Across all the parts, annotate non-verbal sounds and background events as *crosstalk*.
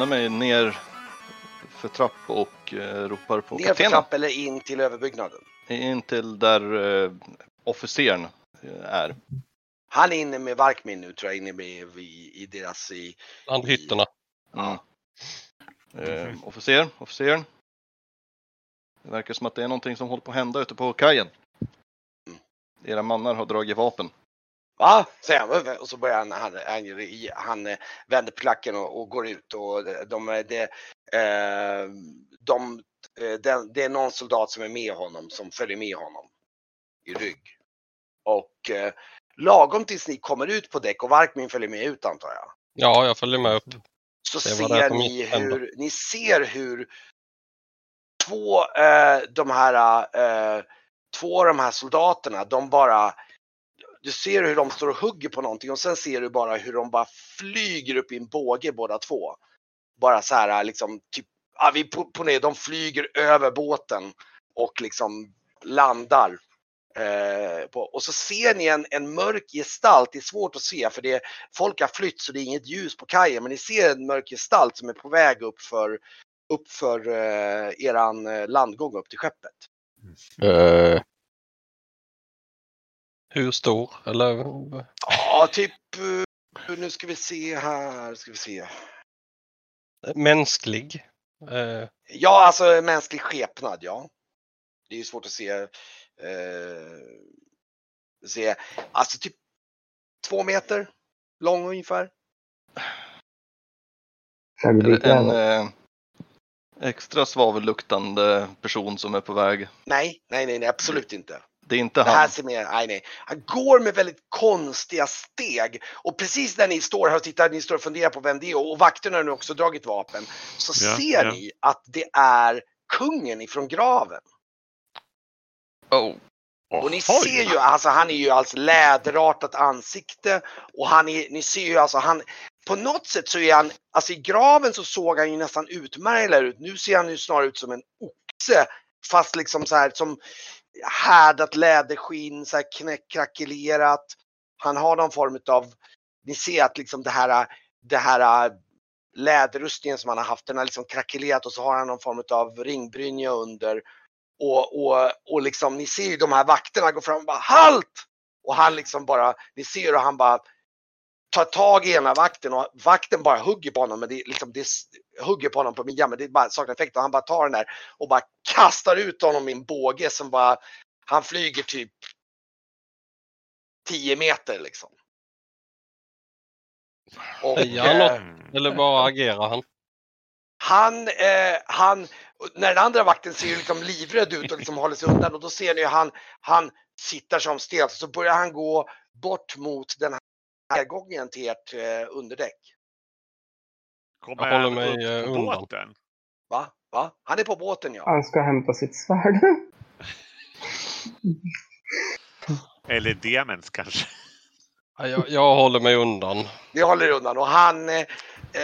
skyndar mig ner för trapp och eh, ropar på ner för kaptenen. trapp eller in till överbyggnaden. In till där eh, officeren eh, är. Han är inne med Varkmin nu tror jag, inne med i, i deras... I, Bland hytterna. Mm. Eh, officer, officer. Det verkar som att det är någonting som håller på att hända ute på kajen. Mm. Era mannar har dragit vapen. Va? Säger han. Och så börjar han, han, han, han eh, vänder på klacken och, och går ut. Och de, det, eh, de, eh, det, det är någon soldat som är med honom, som följer med honom i rygg. Och eh, lagom tills ni kommer ut på däck och Varkmin följer med ut antar jag. Ja, jag följer med upp. Så ser ni hur, ni ser hur två, eh, de här, eh, två av de här soldaterna, de bara, du ser hur de står och hugger på någonting och sen ser du bara hur de bara flyger upp i en båge båda två. Bara så här liksom, typ, ja, vi på, på ner, de flyger över båten och liksom landar. Eh, på, och så ser ni en, en mörk gestalt, det är svårt att se för det, folk har flytt så det är inget ljus på kajen men ni ser en mörk gestalt som är på väg upp för, upp för eh, eran eh, landgång upp till skeppet. Eh, hur stor? Eller? Ja, typ, eh, nu ska vi se här, ska vi se. Mänsklig? Eh, Ja, alltså mänsklig skepnad, ja. Det är ju svårt att se. Eh, se. Alltså typ två meter lång ungefär. Är det en eh, extra svavelluktande person som är på väg? Nej, nej, nej, nej absolut inte. Det är inte Det här han. ser mer, nej, nej. Han går med väldigt konstiga steg och precis där ni står här och tittar, ni står och funderar på vem det är och, och vakterna har nu också dragit vapen. Så Ja, ser ja. ni att det är kungen ifrån graven. Oh. Och ni Oj. ser ju, alltså han är ju alltså läderartat ansikte och han är, ni ser ju alltså han, på något sätt så är han, alltså i graven så såg han ju nästan utmärglad ut. Nu ser han ju snarare ut som en oxe fast liksom så här som härdat läderskinn, så här knä- krackelerat. Han har någon form av, ni ser att liksom det här, det här äh, läderrustningen som han har haft, den har liksom krackelerat och så har han någon form av ringbrynja under. Och, och, och liksom, ni ser ju de här vakterna gå fram och bara HALT! Och han liksom bara, ni ser hur han bara tar tag i ena vakten och vakten bara hugger på honom, men det liksom, det hugger på honom på midjan, men det är bara saknar effekt och han bara tar den där och bara kastar ut honom i en båge som bara, han flyger typ 10 meter liksom. Och, han något? eh. Eller bara agerar han? han, eh, han, när den andra vakten ser ju liksom livrädd ut och liksom håller sig undan och då ser ni hur han, han sitter som stelt så börjar han gå bort mot den här gången till ert eh, underdäck. Kommer Jag håller han mig, upp eh, på undan. båten? Va? Va? Han är på båten ja. Han ska hämta sitt svärd. *laughs* Eller demens kanske? Ja, Jag, jag håller mig undan. Vi håller undan och han, eh, eh,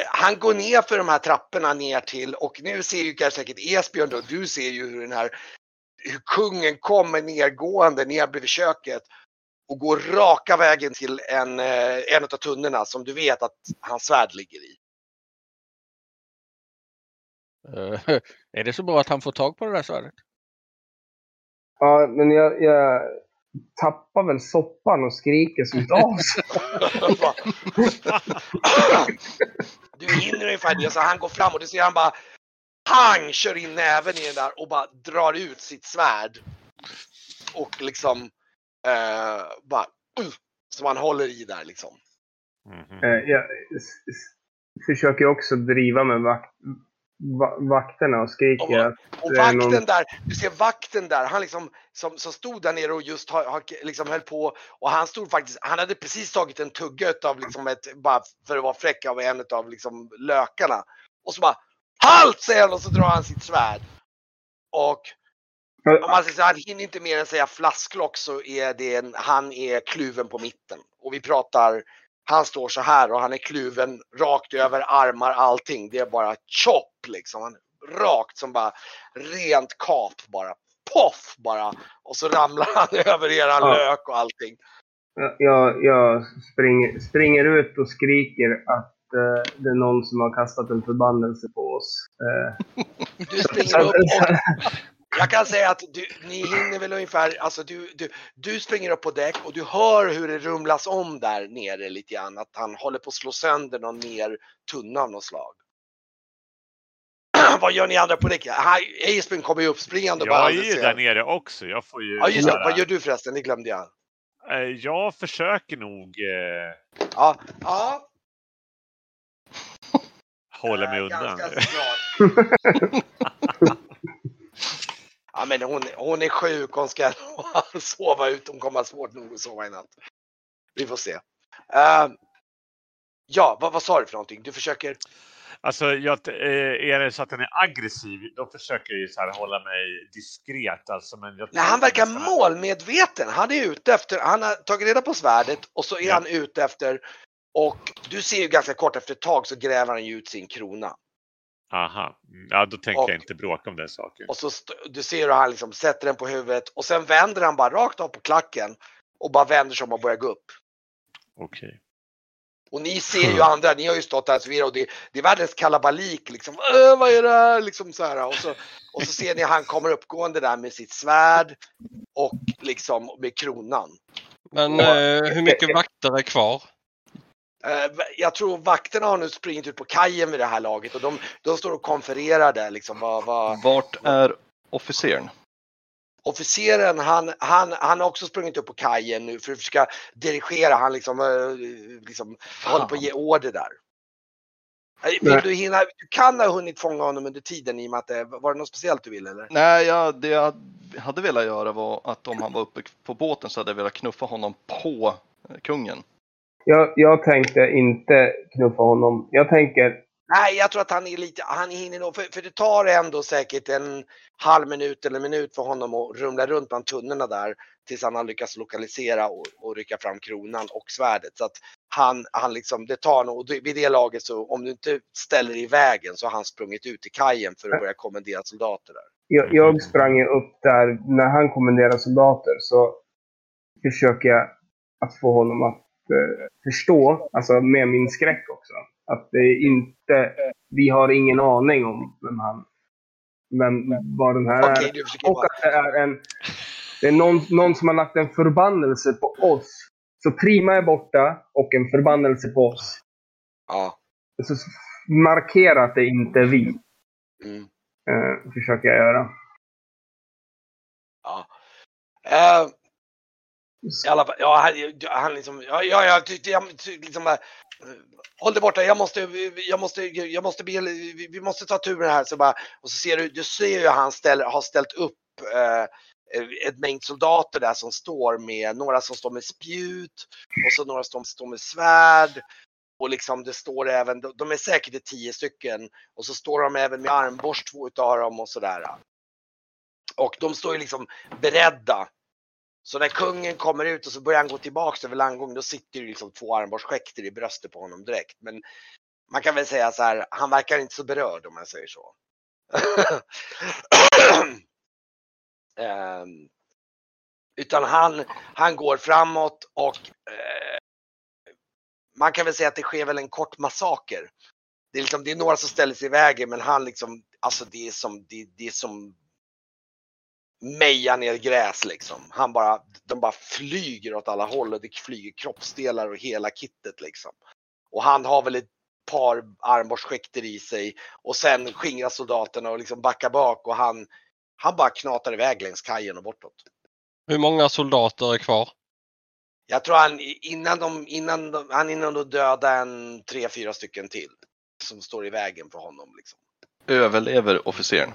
han går ner för de här trapporna ner till och nu ser ju kanske säkert Esbjörn då, du ser ju hur den här hur kungen kommer nergående ner bredvid köket och går raka vägen till en, eh, en av tunnorna som du vet att hans svärd ligger i. Eh, *laughs* är det så bra att han får tag på det där svärdet? Ja, men jag, jag tappar väl soppan och skriker som ett as. du hinner ungefär det, så han går fram och du ser han bara pang kör in näven i den där och bara drar ut sitt svärd. Och liksom eh, bara uh, som han håller i där liksom. Mhm. Eh, jag försöker också driva med vak va vakterna och skriker Och- Och vakten någon- där, du ser vakten där, han liksom som, som stod där nere och just har, har, liksom höll på och han stod faktiskt, han hade precis tagit en tugga utav liksom ett, bara för att vara fräck av en utav liksom lökarna. Och så bara HALT säger han och så drar han sitt svärd. Och om man säger så, han hinner inte mer än säga flasklock så är det en, han är kluven på mitten. Och vi pratar, han står så här och han är kluven rakt över armar allting. Det är bara chop liksom. Han, rakt som bara rent kap bara. Poff bara. Och så ramlar han *laughs* över eran Ja. lök och allting. Jag, jag, jag springer, springer ut och skriker att eh, det är någon som har kastat en förbannelse på oss. Eh, Du springer upp och *laughs* *laughs* jag kan säga att du, ni hinner väl ungefär, alltså du, du, du springer upp på däck och du hör hur det rumlas om där nere lite grann. Att han håller på att slå sönder någon mer tunna av något slag. *clears throat* Vad gör ni andra på däck? Aspin kommer ju uppspringande och bara Jag är ju där nere också. Jag får ju Ja just det, vad gör du förresten? Det glömde jag. eh, Jag försöker nog eh, Ja, ja. hålla mig Eh, undan. *laughs* *laughs* Ja men hon, hon är sjuk, hon ska *laughs* sova ut, hon kommer ha svårt nog att sova i natt. Vi får se. Eh, ja, vad, vad sa du för någonting? Du försöker? Alltså, jag, eh, är det så att den är aggressiv, då försöker jag ju så här hålla mig diskret. Alltså, men jag Nej, han verkar målmedveten. Han är ute efter, han har tagit reda på svärdet och så är Ja. han ute efter och du ser ju ganska kort efter ett tag så gräver han ju ut sin krona. Aha. Mm, Ja, då tänker Och- jag inte bråka om den saken. Och så du ser hur han liksom sätter den på huvudet och sen vänder han bara rakt av på klacken och bara vänder sig om och börjar gå upp. Okej. Och ni ser ju andra, ni har ju stått här och så och det, det är världens kalabalik liksom. Äh, vad är det här? Liksom så här. Och så, och så ser ni han kommer uppgående där med sitt svärd och liksom med kronan. Men eh, hur mycket vakter är kvar? Eh, Jag tror vakterna har nu springit ut på kajen vid det här laget och de, de står och konfererar där liksom. Vad, vad, Vart är officeren? officeren han, han, han har också sprungit upp på kajen nu för att försöka dirigera. Han liksom, eh, liksom håller på att ge order där. Eh, Vill du hinna? Du kan ha hunnit fånga honom under tiden i och med att det var det något speciellt du ville eller? Nej, ja, det jag hade velat göra var att om han var uppe på båten så hade jag velat knuffa honom på kungen. Jag, jag tänkte inte knuffa honom. Jag tänker, Nej, jag tror att han är lite, han hinner nog, för, för det tar ändå säkert en halv minut eller minut för honom att rumla runt bland tunnorna där tills han har lyckats lokalisera och, och rycka fram kronan och svärdet. Så att han, han liksom, det tar nog, och vid det laget så om du inte ställer dig i vägen så har han sprungit ut till kajen för att börja kommendera soldater där. jag, jag sprang upp där. När han kommenderar soldater så försöker jag att få honom att förstå, alltså med min skräck också, att det är inte, vi har ingen aning om vem han, vem, vad den här Okej, är. Och att det är en, det är någon, någon som har lagt en förbannelse på oss. Så Prima är borta och en förbannelse på oss. ja. Så markera att det inte är vi, Mm. eh, försöker jag göra. Ja. Eh, i alla fall, ja, han, han liksom, ja, ja, jag tyckte, jag liksom eh, håll dig borta, jag måste, jag måste, jag måste be, vi, vi måste ta turen här. Så bara, och så ser du, du ser ju han ställer, har ställt upp eh, ett mängd soldater där som står med, några som står med spjut och så några som står med svärd. Och liksom det står även, de- är säkert tio stycken och så står de även med armborst två utav dem och sådär. Och de står ju liksom beredda. Så när kungen kommer ut och så börjar han gå tillbaks över landgången, då sitter det liksom två armborstskekter i bröstet på honom direkt. Men man kan väl säga så här, han verkar inte så berörd om jag säger så. *clears throat* Ehm, utan han, han går framåt och eh, man kan väl säga att det sker väl en kort massaker. Det är, liksom, det är några som ställer sig i vägen men han liksom, alltså det är som, det, det är som meja ner gräs liksom. Han bara, de bara flyger åt alla håll och det flyger kroppsdelar och hela kittet liksom. Och han har väl ett par armborstskekter i sig och sen skingrar soldaterna och liksom backar bak och han, han bara knatar iväg längs kajen och bortåt. Hur många soldater är kvar? Jag tror han innan de, innan de, han innan de döda en tre, fyra stycken till som står i vägen för honom liksom. Överlever officeren?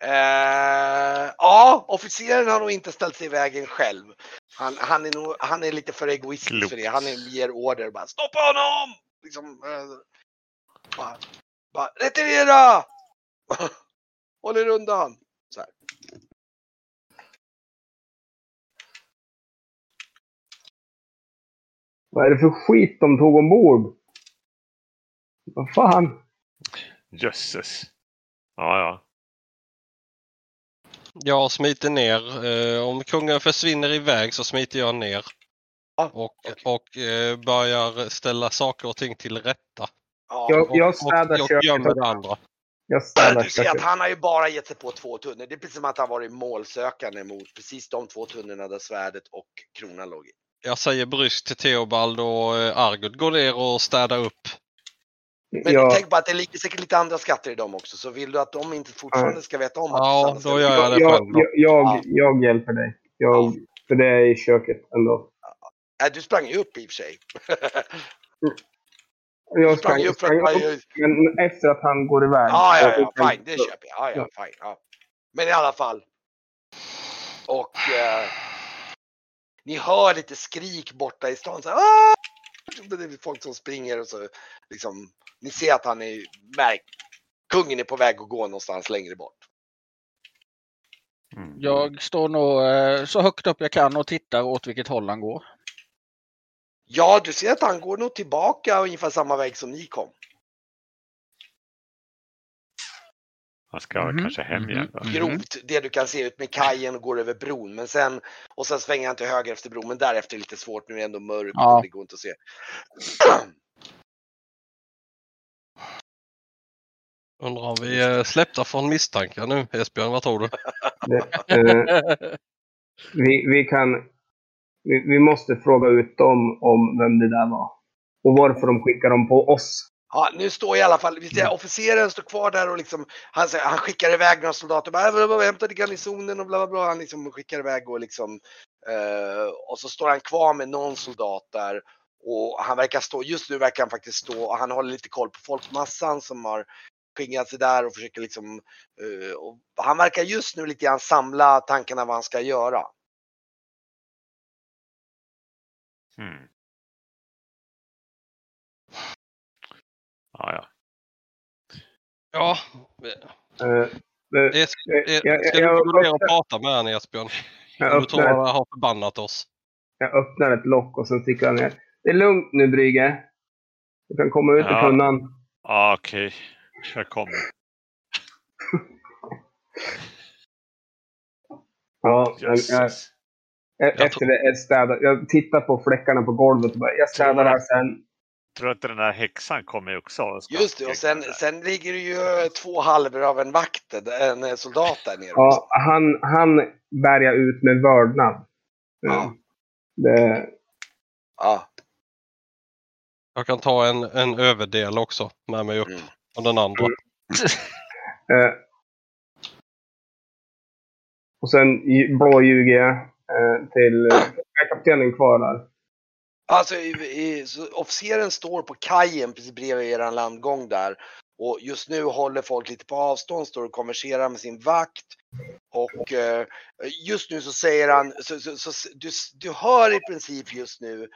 Eh, ja, officeren har nog inte ställt sig i vägen själv. Han, han, är, nog, han är lite för egoistisk Klokt. för det. Han är, ger order bara stoppa honom! Liksom, eh, bara, bara, retirera! *laughs* Håll er undan! Så här. Vad är det för skit de tog ombord? Vad fan? Jösses. Ja, ja. Jag smiter ner. Eh, om kungen försvinner iväg så smiter jag ner. och, okej. och eh, börjar ställa saker och ting till rätta. Ja. Jag, jag Och, städar och köket. gömmer det andra. Jag städar Du ser att han har ju bara gett sig på två tunnor. Det är precis som att han varit målsökande mot precis de två tunnorna där svärdet och kronan låg i. Jag säger bryskt till Theobald och eh, Argud går ner och städar upp. Men Jag, tänk på att det ligger säkert lite andra skatter i dem också. Så vill du att de inte fortfarande ska veta om att Ja, då gör jag det jag, jag, jag, Ja. jag hjälper dig. Jag, För det är i köket ändå. Nej, du sprang ju upp i och för sig. Jag sprang upp sprang upp, men efter att han går iväg. Ja, ja, ja, fine, det köper jag. Ja, ja, fine. Ja. Men i alla fall. Och eh, ni hör lite skrik borta i stan. Så här! Det är folk som springer och så liksom. Ni ser att han är märk. Kungen är på väg att gå någonstans längre bort. Mm. Jag står nog eh, så högt upp jag kan och tittar åt vilket håll han går. Ja, du ser att han går nog tillbaka ungefär samma väg som ni kom. Han ska Mhm, kanske hem igen. Då. mhm. Grovt det du kan se ut med kajen och går över bron. Men sen, och sen svänger han till höger efter bron. Men därefter är det lite svårt. Nu är det ändå mörkt Ja. och det går inte att se. *clears throat* Undrar om vi är släppta från misstankar nu Esbjörn, vad tror du? Det, eh, vi, vi kan... Vi, vi måste fråga ut dem om vem det där var. Och varför de skickar dem på oss. Ja, nu står i alla fall, vi ser, officeren står kvar där och liksom, han, han skickar iväg några soldater, bara, "Äh, bara hämta till garnisonen och bla bla bla. Han liksom skickar iväg och liksom, eh, och så står han kvar med någon soldat där. Och han verkar stå, just nu verkar han faktiskt stå, och han håller lite koll på folkmassan som har skingrat sig där och försöker liksom, eh, och han verkar just nu lite grann samla tankarna vad han ska göra. Mm. Ja, ja. Ja, Eh, eh, es, jag, jag, ska du jag, gå ner och prata med honom Esbjörn? jag, du tror han har förbannat oss. jag öppnar ett lock och sen sticker han ner. Det är lugnt nu Brygge. Du kan komma ut Ja. ur tunnan. Ja, okej. Jag kommer. *laughs* Ja, jag, jag, Jösses. efter det är städat. Jag tittar på fläckarna på golvet och bara, jag städar här sen. Tror att den där häxan kommer också. och ska Just det, och sen, sen ligger det ju två halvor av en vakt, en soldat där nere också. Ja, han, han bär jag ut med vördnad. Ja. Det, Ja. Jag kan ta en, en överdel också med mig upp. Mm. Och den andra. eh, och sen blåljuger jag eh, till... Är kaptenen kvar där? Alltså, officeren står på kajen precis bredvid er landgång där. Och just nu håller folk lite på avstånd, står och konverserar med sin vakt. Och eh, just nu så säger han, så, så, så, du, du hör i princip just nu, eh,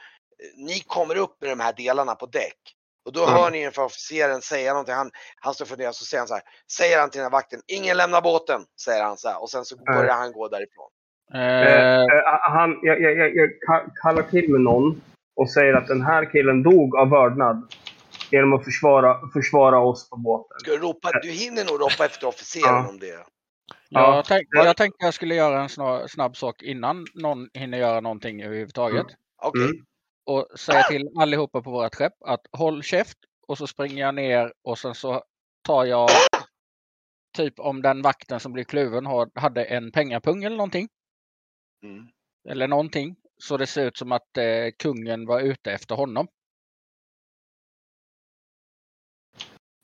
ni kommer upp i de här delarna på däck. Och då Mm. hör ni inför officeren säga någonting, han, han står och funderar, så säger han så här, säger han till den här vakten, ingen lämnar båten, säger han så här. Och sen så Mm. börjar han gå därifrån. Eh, Eh, han, jag, jag, jag, jag ka- kallar till med någon och säger att den här killen dog av vördnad. Genom att försvara, försvara oss på båten. Ska du, ropa, du hinner nog ropa efter officeren Ja. om det. Ja. jag, tänk, jag tänkte jag skulle göra en snar, snabb sak innan någon hinner göra någonting överhuvudtaget. Okej. Mm. Och säga till allihopa på vårt skepp att håll käft och så springer jag ner och sen så tar jag typ om den vakten som blev kluven hade en pengapung eller någonting. Mm. Eller någonting. Så det ser ut som att eh, kungen var ute efter honom.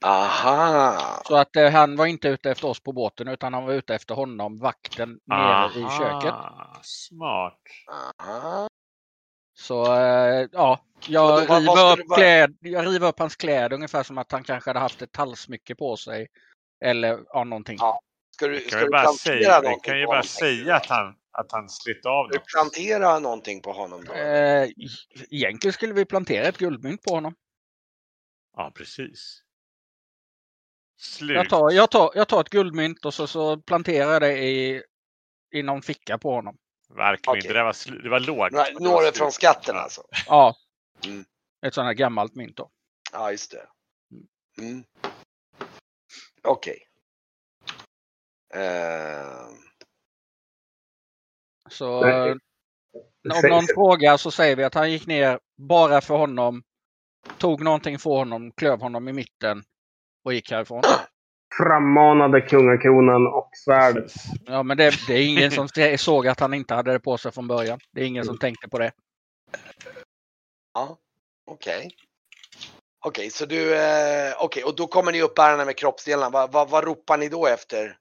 Aha! Så att eh, han var inte ute efter oss på båten utan han var ute efter honom, vakten, nere i köket. Aha, Smart. Aha. Så eh, ja, jag då, river, upp bara- kläd, jag river upp hans kläder ungefär som att han kanske hade haft ett halsmycke på sig. Eller ja, någonting. Ja. Ska du, Vi ska du ju bara säga, vi någonting kan ju bara säga att han, att han slitit av något. plantera någonting på honom då? Eh, egentligen skulle vi plantera ett guldmynt på honom. Ja, precis. Slut. Jag tar, jag, tar, jag tar ett guldmynt och så, så planterar jag det i, i någon ficka på honom. Verkligen inte. Det var, det var lågt. Nej, det Några från skatten alltså? Ja. Mm. Ett sånt här gammalt mynt då. Ja, just det. Mm. Okej. Ehm, Så Nej. eh, Om någon frågar så säger vi att han gick ner bara för honom. Tog någonting för honom, klöv honom i mitten och gick härifrån. Frammanade kungakronan och svärdet. Ja, men det, det är ingen som såg att han inte hade det på sig från början. Det är ingen som tänkte på det. Ja, okej. Okej, så du, eh, okej, och då kommer ni upp bärarna med kroppsdelarna. Vad, vad, vad ropar ni då efter?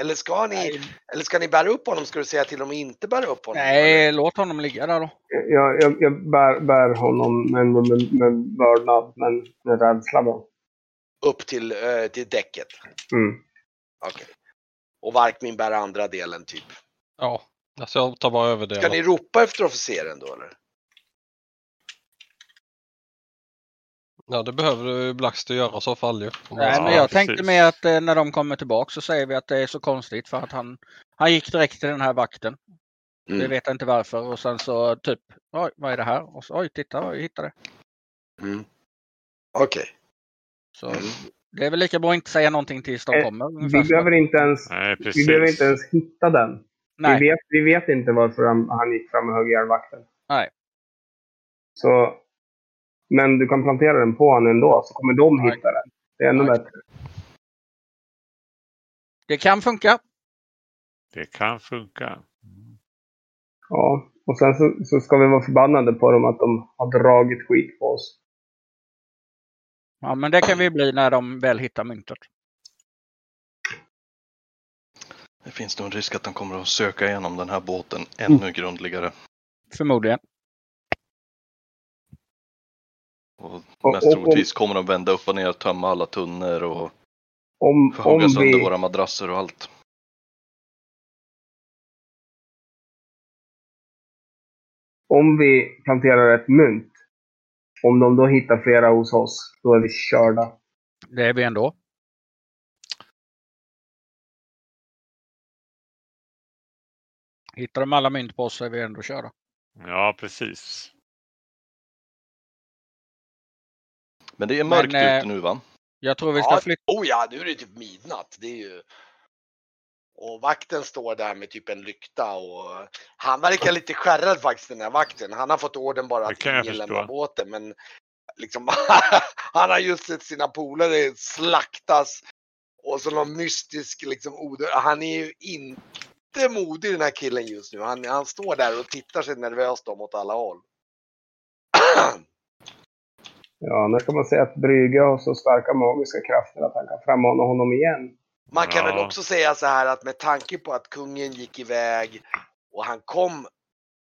Eller ska ni, eller ska ni bära upp honom? Ska du säga till dem att inte bära upp honom? Nej, låt honom ligga där då. Jag, jag, jag bär, bär honom med, med, med vördnad, men med rädsla då. Upp till, eh, till däcket? Mm. Okej. Och Varkmin bär andra delen typ. Ja, alltså jag tar bara över det. Ska ni ropa efter officeren då eller? Ja, det behöver ju Blackster göra så fall ju. Nej, Ja, men jag precis. tänkte med att eh, när de kommer tillbaka så säger vi att det är så konstigt för att han, han gick direkt till den här vakten. Vi Mm. vet inte varför och sen så typ, oj vad är det här? Och så, oj titta, jag hittade det. Mm. Okej. Så det är väl lika bra att inte säga någonting tills de Eh, kommer. Vi behöver inte ens, Nej, vi behöver inte ens hitta den. Nej, Vi, vet, vi vet inte varför han, han gick fram och högg ihjäl vakten. Nej. Så, men du kan plantera den på honom ändå, så kommer de Nej. hitta den. Det är ännu Nej. bättre. det kan funka. Det kan funka. Mm. Ja, och sen så, så ska vi vara förbannade på dem att de har dragit skit på oss. Ja, men det kan vi bli när de väl hittar myntet. Det finns nog en risk att de kommer att söka igenom den här båten ännu grundligare. Förmodligen. Och Och- mest och- troligtvis kommer de vända upp och ner, tömma alla tunnor och Om, få om, hugga sönder vi, våra madrasser och allt. om vi planterar ett mynt, om de då hittar flera hos oss, då är vi körda. Det är vi ändå. Hittar de alla mynt på oss så är vi ändå körda. Ja, precis. Men det är mörkt Men, eh, ute nu va? Jag tror vi ska Ja, flytta. oh ja, nu är det typ midnatt. Det är ju... Och vakten står där med typ en lykta och han verkar lite skärrad faktiskt den här vakten. Han har fått orden bara att lämnar båten men liksom *laughs* han har just sett sina polare slaktas och så någon mystisk liksom odör. Han är ju inte modig den här killen just nu. Han, han står där och tittar sig nervöst om åt alla håll. *clears throat* Ja, när ska man säga att Brygge har så starka magiska krafter att han kan frammana honom igen? Man kan Ja. väl också säga så här att med tanke på att kungen gick iväg och han kom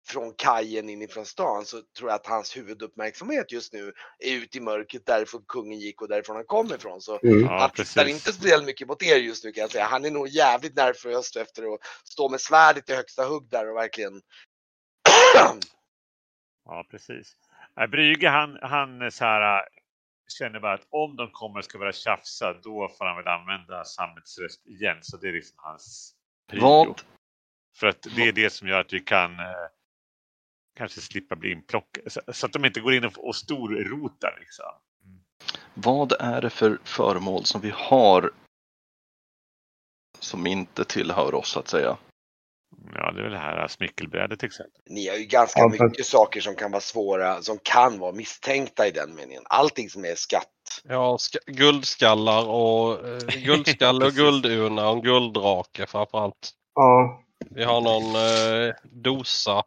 från kajen inifrån stan så tror jag att hans huvuduppmärksamhet just nu är ute i mörkret därifrån kungen gick och därifrån han kom ifrån. Så Mm. Ja, han tittar precis. inte speciellt mycket mot er just nu kan jag säga. Han är nog jävligt nervös efter att stå med svärdet i högsta hugg där och verkligen *clears throat* *clears throat* Ja, precis. Äh, Brygge, han, han så här, äh, känner bara att om de kommer och ska börja tjafsa, då får han väl använda röst igen. Så det är liksom hans prio. Vad? För att det är det som gör att vi kan eh, kanske slippa bli inplockade. Så, så att de inte går in och, och storrotar liksom. Vad är det för föremål som vi har som inte tillhör oss så att säga? Ja, det är väl det här smyckelbrädet till exempel. ni har ju ganska Ja, för- mycket saker som kan vara svåra, som kan vara misstänkta i den meningen. Allting som är skatt. Ja, ska, guldskallar och eh, *laughs* guldskalle och guldurna och en gulddrake framförallt. Ja, Vi har någon eh, dosa.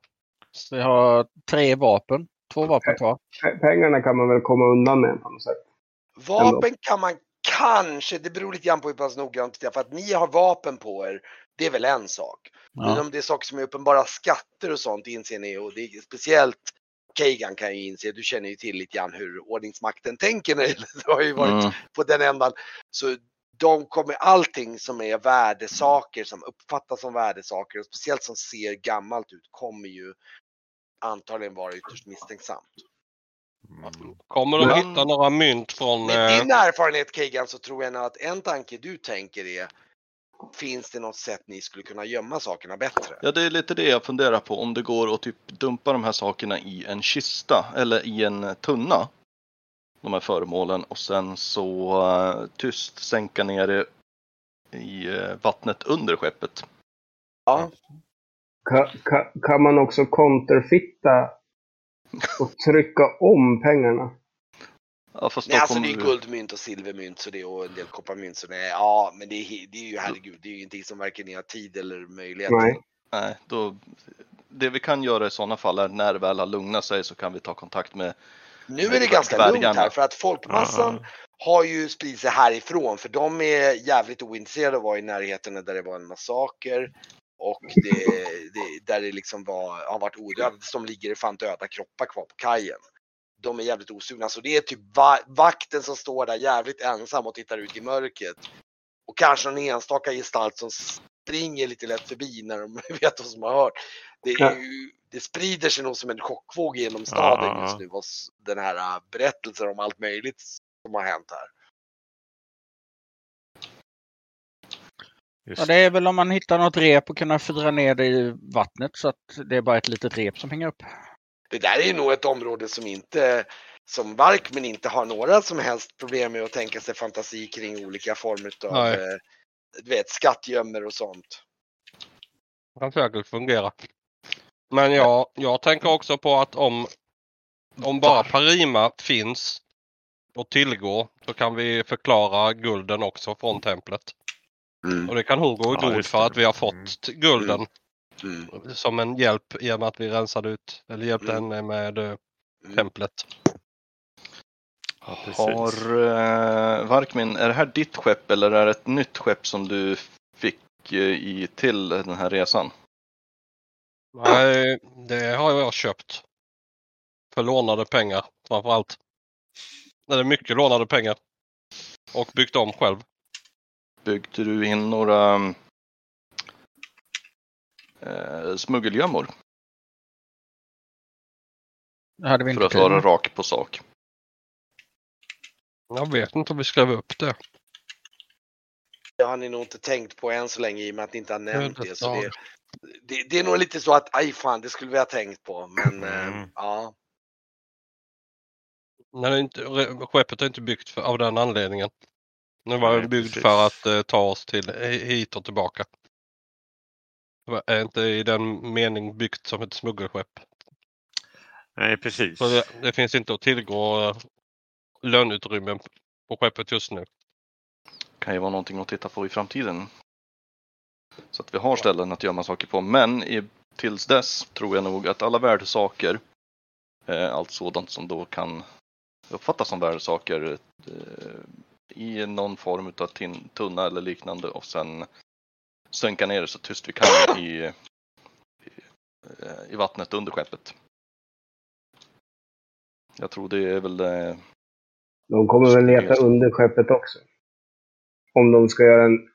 Så vi har tre vapen. Två vapen kvar. pe- pengarna kan man väl komma undan med på något sätt. Vapen kan man kanske, det beror lite grann på hur pass noggrant det är. För att ni har vapen på er, det är väl en sak. Men Ja. om det är saker som är uppenbara skatter och sånt inser ni och det är speciellt Kagan kan ju inse, du känner ju till lite grann hur ordningsmakten tänker när det du har ju varit Mm. på den ändan. Så de kommer, allting som är värdesaker, som uppfattas som värdesaker och speciellt som ser gammalt ut kommer ju antagligen vara ytterst misstänksamt. Mm. Kommer de hitta några mynt från... Med Eh, din erfarenhet Kagan så tror jag nog att en tanke du tänker är Finns det något sätt ni skulle kunna gömma sakerna bättre? Ja, det är lite det jag funderar på. Om det går att typ dumpa de här sakerna i en kista eller i en tunna. De här föremålen och sen så eh, tyst sänka ner det i eh, vattnet under skeppet. Ja. Kan, kan, kan man också counterfitta och trycka om pengarna? Ja, fast då Nej, alltså det är guldmynt och silvermynt så det, och en del kopparmynt. Så det, är- ja, men det är, det är ju herregud, det är ju ingenting som varken ni har tid eller möjlighet Nej. Nej, då, det vi kan göra i sådana fall är när det väl har lugnat sig så kan vi ta kontakt med Nu är det ganska lugnt här för att folkmassan har ju spridit sig härifrån för de är jävligt ointresserade av att vara i närheten där det var en massaker. Och det, det, där det liksom var, har varit odödat, som ligger fan döda kroppar kvar på kajen. De är jävligt osugna, så det är typ va vakten som står där jävligt ensam och tittar ut i mörkret. Och kanske en enstaka gestalt som springer lite lätt förbi när de *laughs* vet vad som har hört. Det, ju, det sprider sig nog som en chockvåg genom staden Ja, just nu. Och den här äh, berättelsen om allt möjligt som har hänt här. Just Ja, det är väl om man hittar något rep och kunna fira ner det i vattnet så att det är bara ett litet rep som hänger upp. Det där är nog ett område som inte som Varkmen inte har några som helst problem med att tänka sig fantasi kring olika former av eh, du vet, skattgömmor och sånt. kan säkert fungera. Men ja, jag tänker också på att om, om bara Parima finns och tillgå så kan vi förklara gulden också från templet. Och det kan hon gå i Ja, god just för det. att vi har fått gulden Mm. Som en hjälp i och med att vi rensade ut eller hjälpte Mm. henne med Mm. templet. Ja. Har uh, Varkmin, är det här ditt skepp eller är det ett nytt skepp som du fick eh, i till den här resan? Nej, det har jag köpt. För lånade pengar framförallt. Det är mycket lånade pengar. Och byggt om själv. Byggde du in några uh, smuggelgömmor Det hade vi för inte att tid vara rak på sak? Jag vet inte om vi skrev upp det. Det har ni nog inte tänkt på än så länge i och med att ni inte har nämnt det det. Så det, det, det är nog lite så att, aj fan, det skulle vi ha tänkt på. Men eh, Mm. ja, Nej, det är inte, skeppet är inte byggt för, av den anledningen. Det var Nej, byggt precis. för att eh, ta oss till hi- hit och tillbaka. Är inte i den mening byggt som ett smuggelskepp. Nej, precis. Så det, det finns inte att tillgå eh, löneutrymmen på skeppet just nu. kan ju vara någonting att titta på i framtiden. Så att vi har ställen att gömma saker på. Men i, tills dess tror jag nog att alla värdesaker, eh, allt sådant som då kan uppfattas som värdesaker eh, i någon form av tunna eller liknande och sen sänka ner det så tyst vi kan i, i, i vattnet under skeppet. Jag tror det är väl det De kommer väl leta under skeppet också. Om de ska göra en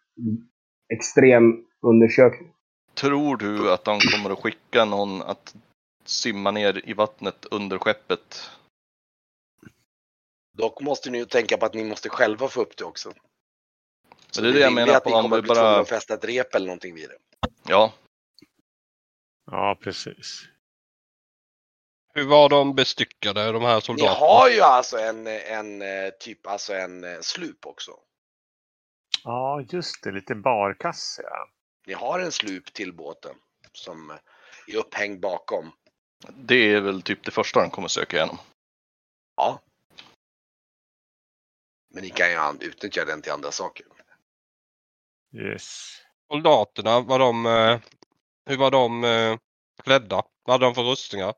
extrem undersökning. Tror du att de kommer att skicka någon att simma ner i vattnet under skeppet? dock måste ni ju tänka på att ni måste själva få upp det också. Så det är det jag menar att ni kommer bli bara... att fästa ett rep eller någonting vid det. Ja, Ja, precis. Hur var de bestyckade de här Ni soldaterna? har ju alltså en, en eh, typ, alltså en eh, slup också. Ja, just det. Lite barkasse. Ja. Ni har en slup till båten som är upphängd bakom. det är väl typ det första de kommer söka igenom. Ja. Men ni kan ju utnyttja den till andra saker. Yes. Soldaterna, var de, eh, hur var de eh, klädda? Vad hade de för rustningar?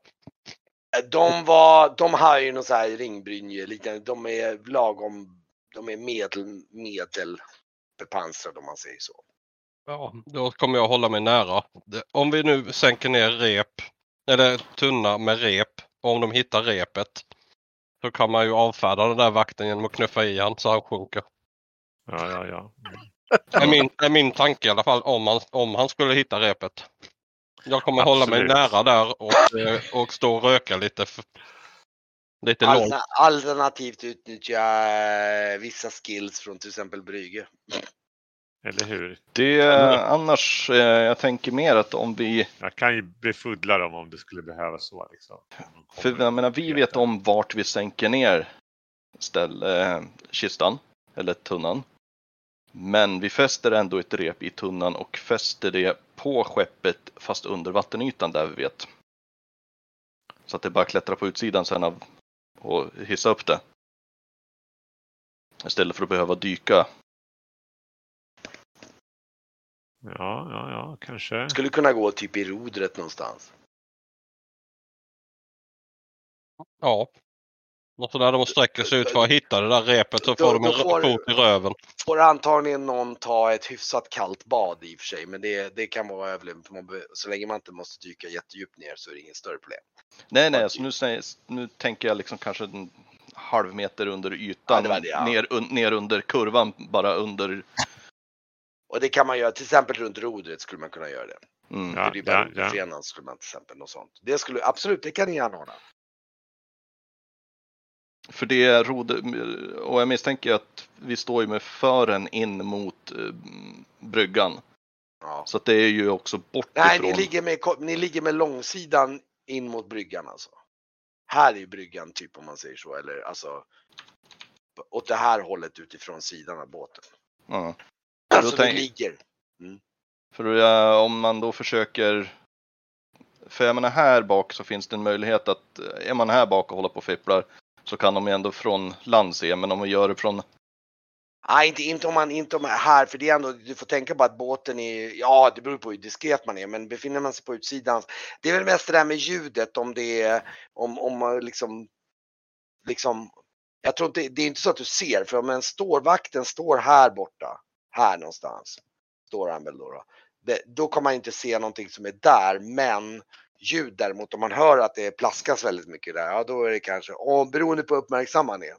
Eh, De var, de har ju någon så här ringbrynje liknande. De är lagom, de är medel, medel bepansrade om man säger så. Ja, då kommer jag hålla mig nära. Om vi nu sänker ner rep, eller tunna med rep, och om de hittar repet, så kan man ju avfärda den där vakten genom att knuffa i han så han sjunker. Ja, ja, ja. Är min, är min tanke i alla fall om han, om han skulle hitta repet. Jag kommer hålla mig Absolut. nära där och, eh, och stå och röka lite. Lite långt. Alter, alternativt utnyttja eh, vissa skills från till exempel Brygge. Eller hur? Det annars, eh, jag tänker mer att om vi, Jag kan ju befuddla dem om det skulle behövas så. Liksom. För jag menar vi vet om vart vi sänker ner ställ, eh, kistan, eller tunnan. Men vi fäster ändå ett rep i tunnan och fäster det på skeppet fast under vattenytan där vi vet. Så att det bara klättrar på utsidan sen av och hissa upp det. Istället för att behöva dyka. Ja, ja, ja, kanske. Skulle kunna gå typ i rodret någonstans. Ja. Och så när de sträcker sig ut för att hitta det där repet så Då- får de en får- fot i röven. Får antagligen någon ta ett hyfsat kallt bad i och för sig, men det, det kan vara överlevnad. för man be- Så länge man inte måste dyka jättedjupt ner så är det inget större problem. Nej, nej, så nu, säger, nu tänker jag liksom kanske en halv meter under Ja, ytan. det var det, ja. ner, un, ner under kurvan, bara under. Och det kan man göra, till exempel runt rodret skulle man kunna göra det. Mm. Ja, det är bara ja, ja. skulle man till exempel något sånt. Det skulle absolut, det kan ni gärna ordna. För det är roder, och jag misstänker att vi står ju med fören in mot eh, bryggan. Ja. Så att det är ju också bort Nej, ni ligger, med, ni ligger med långsidan in mot bryggan alltså. Här är bryggan typ om man säger så, eller alltså åt det här hållet utifrån sidan av båten. Ja. Alltså tänk- det ligger. För eh, om man då försöker för jag menar här bak så finns det en möjlighet att är man här bak och håller på och fipplar så kan de ju ändå från land se, men om man gör det från Nej, inte, inte om man inte om man är här, för det är ändå, du får tänka på att båten är, ja det beror på hur diskret man är, men befinner man sig på utsidan, det är väl mest det där med ljudet om det är, om, om man liksom, liksom, jag tror inte, det är inte så att du ser, för om en stårvakten står här borta, här någonstans, står han väl då, då, det, då kommer man inte se någonting som är där, men ljud däremot, om man hör att det plaskas väldigt mycket där, ja då är det kanske, och beroende på hur uppmärksam man är.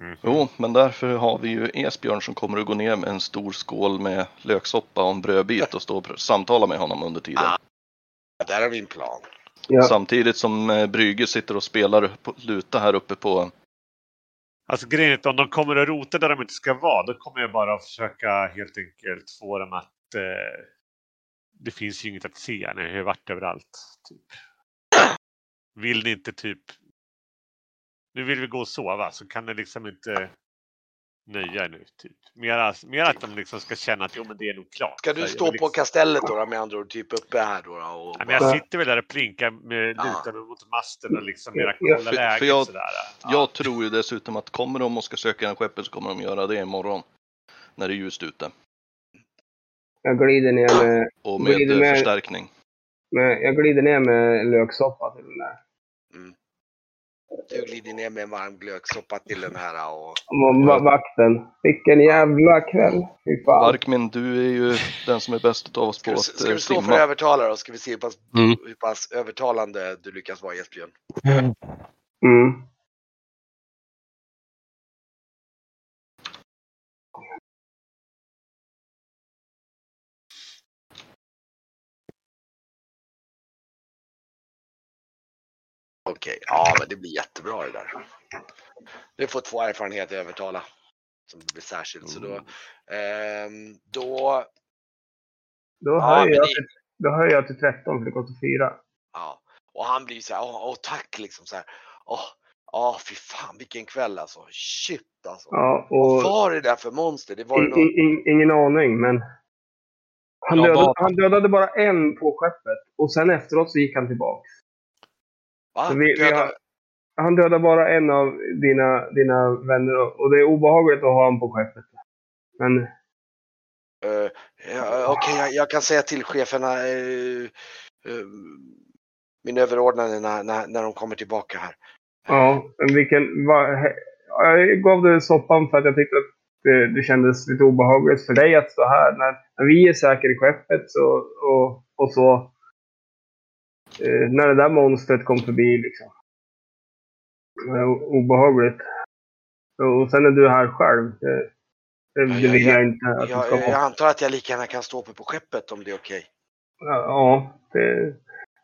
Mhm. Jo, men därför har vi ju Esbjörn som kommer att gå ner med en stor skål med löksoppa och en brödbit och stå och samtala med honom under tiden. Ah. Där har vi en plan. Ja. Samtidigt som eh, Brygge sitter och spelar på, luta här uppe på... Alltså grejen är att om de kommer att rota där de inte ska vara, då kommer jag bara att försöka helt enkelt få dem att... Eh, det finns ju inget att se, ni har ju varit överallt. Typ. Vill ni inte typ... Nu vill vi gå och sova, så kan ni liksom inte nöja er nu. Typ. Mer, mer att de liksom ska känna att jo, men det är nog klart. Ska du stå på liksom- kastellet då, då med andra ord, typ uppe här då? då och Nej, men jag sitter väl där och plinkar med Ja. lutan mot masten och liksom mera Ja, kolla för- läget för jag- sådär. Ja. Jag tror ju dessutom att kommer de och ska söka en skeppet så kommer de göra det imorgon. När det är ljust ute. Jag glider ner med, Och med eh, med- förstärkning. med, jag glider ner med löksoppa till den där. Du glider ner med en varm glögsoppa till den här och... Och va- vakten. Vilken jävla kväll. Fy fan. Varkmin, du är ju den som är bäst av oss på att ska eh, du slå för simma. övertalare och ska vi se hur pass, Mm. hur pass övertalande du lyckas vara Esbjörn. Mm. Okej, ja men det blir jättebra det där. Du får två erfarenheter att övertala. Som blir särskilt. Så då, ehm, då, Då, Ja, höjer jag till, då höjer jag till 13 för det kostar 4. ja. Och han blir så här, åh, åh tack liksom så här. Åh, åh fy fan vilken kväll alltså. Shit alltså. Ja, Vad och var det där för monster? Det var ju i, någon... i, i, ingen aning, men han Ja, dödade, bara- han dödade bara en på skeppet och sen efteråt så gick han tillbaka. Va? Vi- vi har- Han dödade bara en av dina, dina vänner och- och det är obehagligt att ha honom på skeppet. Men Eh, ja, Okej, jag, jag kan säga till cheferna, eh, eh, min överordnade när, när, när de kommer tillbaka här. ja, vilken... Va, jag gav dig soppan för att jag tyckte att det, det kändes lite obehagligt för dig att stå här. När, när vi är säkra i skeppet så, och, och så... Eh, när det där monstret kom förbi liksom. Det obehagligt. Och sen är du här själv. Det, det, det Ja, vill ja, jag inte att du Jag, ska jag ha. antar att jag lika gärna kan stå uppe på skeppet om det är okej. Ja, det...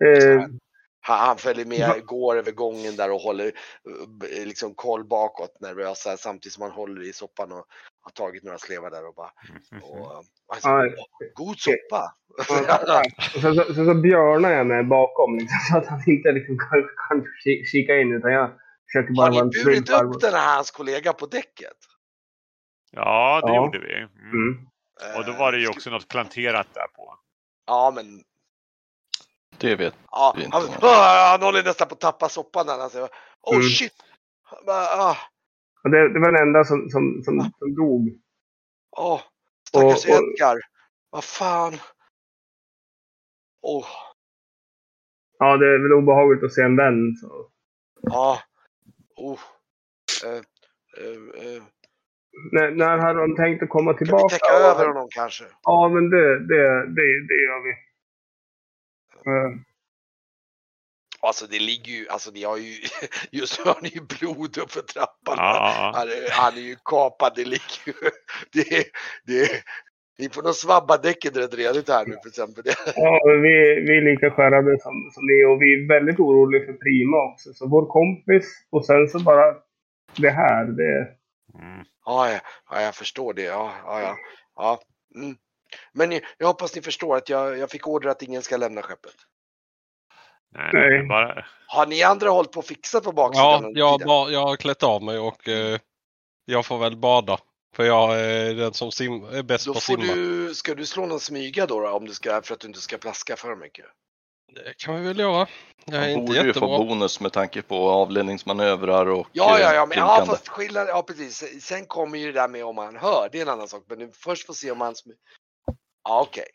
Eh, Han, han följer med, går över gången där och håller eh, liksom koll bakåt nervös så här, samtidigt som han håller i soppan och har tagit några slevar där och bara och, alltså, Ja. "Åh, God soppa! Ja, sen så, sen så björnar jag mig bakom liksom, så att han inte liksom kan, kan ki- kika in utan jag försöker bara Har ni burit upp den här hans kollega på däcket? Ja, det Ja. gjorde vi. Mm. Mm. Och då var det ju Eh, också något planterat där på. Ja, men Det vet ja, är inte han, ah, *laughs* han håller nästan på att tappa soppan när han säger Oh Mm. shit! Ah, Och det, det var den enda som, som, som, som dog. åh, stackars Och- och- Edgar. Vad fan. Åh, Ja, det är väl obehagligt att se en vän. Så. ja. Oh. Eh, eh, eh. När, när hade de tänkt att komma Kan vi tillbaka? täcka över honom kanske? Ja, men det, det, det, det gör vi. Eh, Alltså det ligger ju, alltså ni har ju, *laughs* just nu har ni ju blod uppför trappan. Ja. Han, är, han är ju kapad, det ligger ju, *laughs* det, det, ni får nog svabba däcket rätt redigt här nu för exempel. *laughs* Ja, vi, vi är lika skärrade som, som ni och vi är väldigt oroliga för Prima också. Så vår kompis och sen så bara det här. Det, Mm. ja, ja, ja, jag förstår det. Ja, ja, ja. ja. Mm. Men jag hoppas ni förstår att jag, jag fick order att ingen ska lämna skeppet. Nej, Nej. Bara, Har ni andra hållit på att fixa på baksidan Ja, jag, jag har klätt av mig och eh, jag får väl bada. För jag är den som sim, är bäst Då på att simma. du, ska du slå någon smyga då, då om du ska, för att du inte ska plaska för mycket? Det kan vi väl göra. Jag är inte borde ju få jättebra. bonus med tanke på avledningsmanövrar och Ja, ja, eh, ja, men ja, blinkande. fast skillnad, ja precis. Sen kommer ju det där med om han hör, det är en annan sak. Men nu först får se om han... Ja, okej.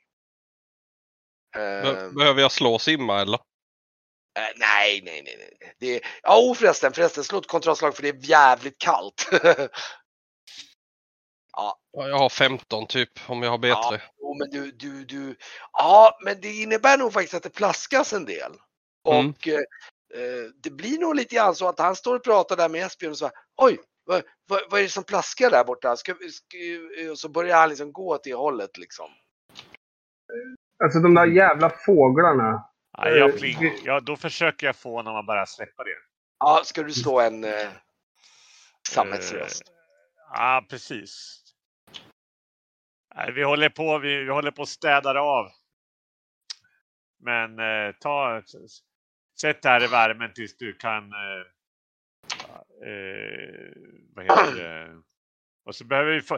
Be- Ehm, Behöver jag slå simma eller? eh, nej, nej, nej, nej. Det är, ja, oh, förresten, förresten, slå ett kontrollslag för det är jävligt kallt. *laughs* Ja, jag har 15 typ om jag har B3. jo, men du, du, du. Ja, men det innebär nog faktiskt att det plaskas en del. Mm. Och eh, eh, det blir nog lite grann så att han står och pratar där med Esbjörn och så här, oj, vad, vad, vad är det som plaskar där borta? Ska, ska, och så börjar han liksom gå åt det hållet liksom. Alltså de där jävla fåglarna. ja, jag Eh, plink, vi- ja, då försöker jag få honom att bara släppa det. Ja, ska du slå en eh, sammetsröst? Eh, Ja, precis. Nej, vi håller på, vi, vi håller på och städar av. Men eh, ta, sätt det här i värmen tills du kan... Eh, eh, vad heter det? Och så behöver vi få...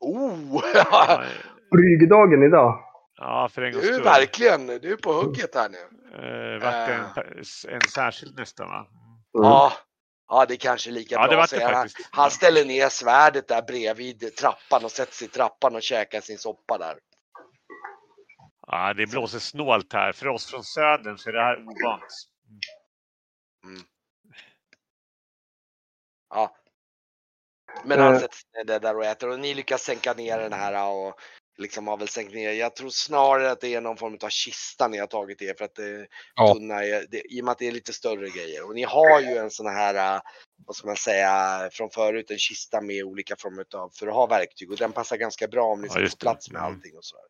Oh! Ja, *laughs* Bryggedagen idag. Ja för en gångs du är verkligen, du är på hugget här nu. Eh, vart det en, en särskild nästan va? Ja, ja, det är kanske är lika Ja, det bra. att säga. han, faktiskt. han ställer ner svärdet där bredvid trappan och sätter sig i trappan och käkar sin soppa där. Ja, det blåser snålt här. För oss från södern så är det här ovant. Ja. Men han Eh. sätter sig där och äter och ni lyckas sänka ner den här och liksom har väl sänkt ner. Jag tror snarare att det är någon form av kista ni har tagit er för att det, Ja. tunna är, det, i och med att det är lite större grejer. Och ni har ju en sån här, äh, vad ska man säga, från förut en kista med olika former av, för att ha verktyg och den passar ganska bra om ni Ja, ska få just det. plats med Mm. allting och sådär.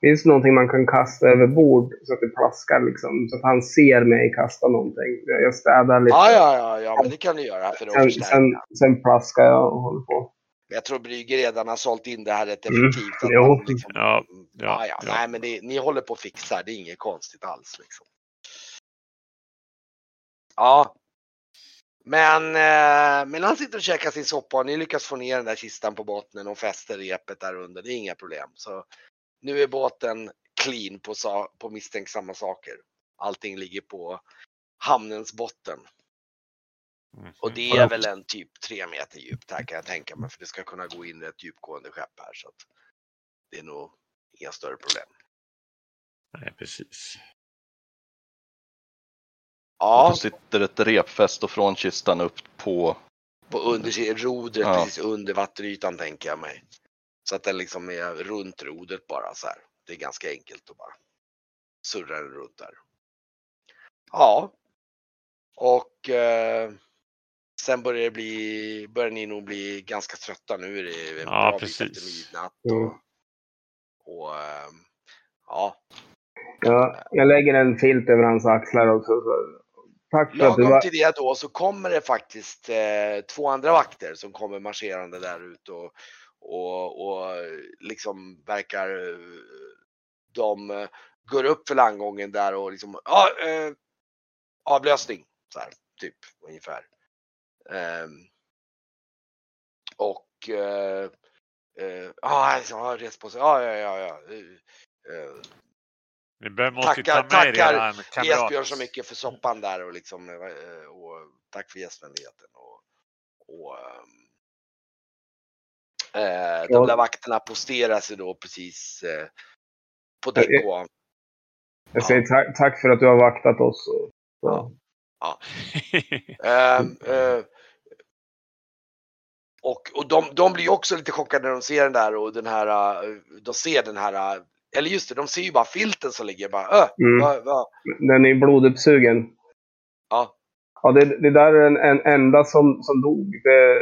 Finns det någonting man kan kasta över bord så att det plaskar liksom? Så att han ser mig kasta någonting. Jag städar lite. Ja, ja, ja, ja, men det kan du göra för att Sen, sen, sen plaskar jag och håller på. Jag tror Brygge redan har sålt in det här rätt Mm, effektivt. jo. man liksom, Ja, ja, ja, ja, ja. Nej, men det, ni håller på att fixa, det är inget konstigt alls. Liksom. Ja. Men, eh, men han sitter och käkar sin soppa och ni lyckas få ner den där kistan på botten och fäster repet där under. Det är inga problem. Så nu är båten clean på, på misstänksamma saker. Allting ligger på hamnens botten. Mm. Och det är väl en typ tre meter djupt här kan jag tänka mig. För det ska kunna gå in ett djupgående skepp här. Så att det är nog inga större problem. Nej, precis. Ja, Då sitter ett repfäst och från kistan upp på... på under rodret Ja. precis under vattenytan tänker jag mig. Så att den liksom är runt rodret bara så här. Det är ganska enkelt att bara surra den runt där. Ja. Och eh, sen börjar det bli, börjar ni nog bli ganska trötta. Nu är det en Ja, bra bit efter precis. midnatt. Och, och eh, ja, Ja, jag lägger en filt över hans axlar också. Så. Tack för att du Lagom var... till det då så kommer det faktiskt eh, två andra vakter som kommer marscherande där ut och, och, och liksom verkar, eh, de går upp för landgången där och liksom, ja, eh, avlösning, så här, typ ungefär. Ehm, och eh, eh, ja, alltså, har rest på sig, ja, ja, ja, ja. eh, eh, ju Tackar- ta med tackar Esbjörn så mycket för soppan där och liksom eh, och tack för gästvänligheten. Och, och, eh, de Ja. där vakterna posterar sig då precis eh, på Ja, och Jag säger tack, tack för att du har vaktat oss. Ja. Ehm, eh, och, och de, de blir också lite chockade när de ser den där och den här, eh, de ser den här, eh, eller just det, de ser ju bara filten som ligger bara, öh, Mm. va, va, Den är bloduppsugen. ja, Ja, det, det där är en, en enda som, som dog. Det,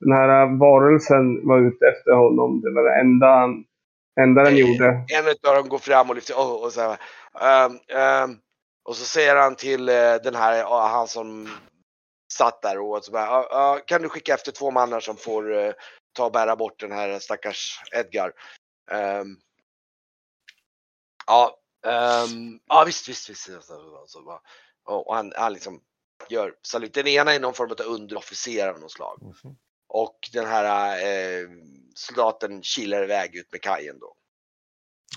den här varelsen var ute efter honom. Det var det enda, han- enda den gjorde. en av dem går fram och lyfter, och, och så här, ehm, ehm, och så säger han till eh, den här, han som satt där och så bara, "Ja, ja, kan du skicka efter två mannar som får eh, ta och bära bort den här stackars Edgar. Ehm, ja, ehm, ja visst, visst, visst. Så, bara, och och han, han liksom gör salut. Den ena är någon form av underofficer av något slag. Mhm. Och den här eh, soldaten kilar iväg ut med kajen då.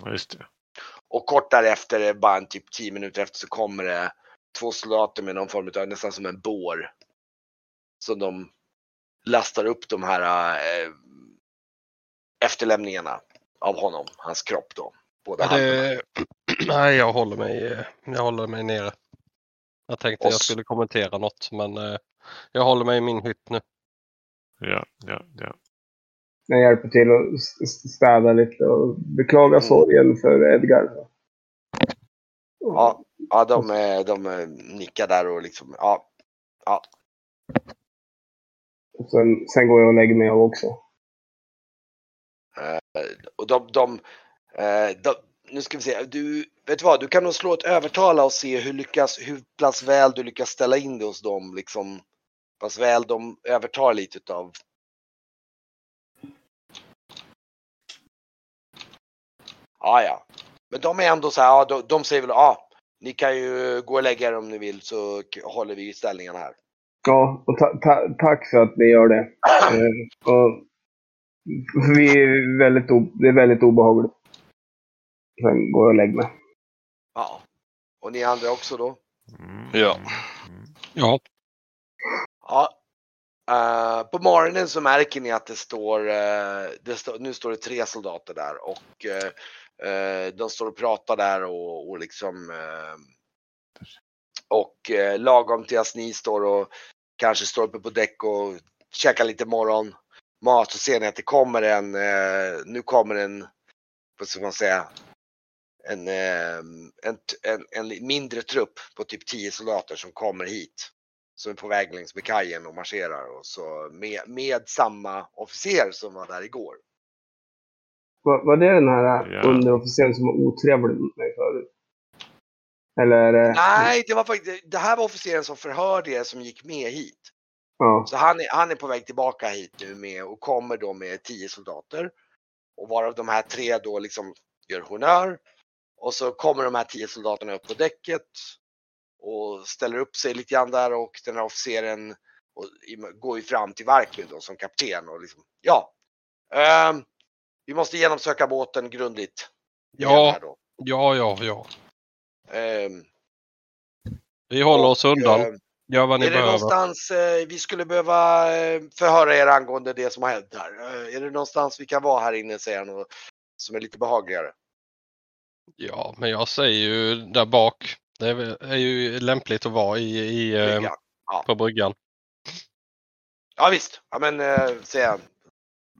Ja, just det. Och kort därefter, bara en typ 10 minuter efter, så kommer det två soldater med någon form av, nästan som en bår. Som de lastar upp de här eh, efterlämningarna av honom, hans kropp då. Båda Ja, det... *clears throat* Nej, jag håller mig, eh, jag håller mig nere. Jag tänkte Och jag skulle kommentera något men eh, jag håller mig i min hytt nu. Ja, ja, ja. Jag hjälper till att st- städa lite och beklaga Mm. sorgen för Edgar. Ja, ja de, eh, de eh, nickar där och liksom, ja. Och sen, sen går jag och lägger mig av också. Eh, och de, de, uh, de, nu ska vi se, du, vet du vad, du kan nog slå ett övertala och se hur lyckas, hur pass väl du lyckas ställa in det hos dem, liksom. Pass väl de övertar lite utav. Ja, ja. Men de är ändå så här, ja, de, de säger väl, ja, ni kan ju gå och lägga er om ni vill så håller vi ställningarna här. Ja, och ta, ta, tack för att ni gör det. Eh, och vi är väldigt det är väldigt obehagligt. Sen går jag och lägger mig. Ja. Och ni andra också då? Mm. Ja. Ja, Ja. Eh, på morgonen så märker ni att det står, eh, det står, nu står det tre soldater där och eh, de står och pratar där och, och liksom och eh, lagom till att ni står och kanske står uppe på däck och käkar lite morgon mat så ser ni att det kommer en, eh, nu kommer en, vad ska man säga, en, eh, en, en, en mindre trupp på typ 10 soldater som kommer hit som är på väg längs med kajen och marscherar och så med, med samma officer som var där igår. Var, var det den här Ja. underofficeren som var otrevlig mot mig förut? Eller det... Nej, det var faktiskt, det här var officeren som förhörde er som gick med hit. Ja. Så han är, han är på väg tillbaka hit nu med och kommer då med 10 soldater. Och varav de här tre då liksom gör honör. Och så kommer de här 10 soldaterna upp på däcket och ställer upp sig lite grann där och den här officeren och, går ju fram till Varklund då som kapten och liksom, ja. ehm, vi måste genomsöka båten grundligt. Ja. ja, ja, ja. Ehm, Vi håller oss undan. eh, Gör vad ni Är det behöver. någonstans eh, vi skulle behöva eh, förhöra er angående det som har hänt här? Eh, är det någonstans vi kan vara här inne säger han som är lite behagligare? Ja, men jag säger ju där bak. Det är, ju lämpligt att vara i, i, Bryggan? på bryggan. Ja visst, ja, men eh, säger han.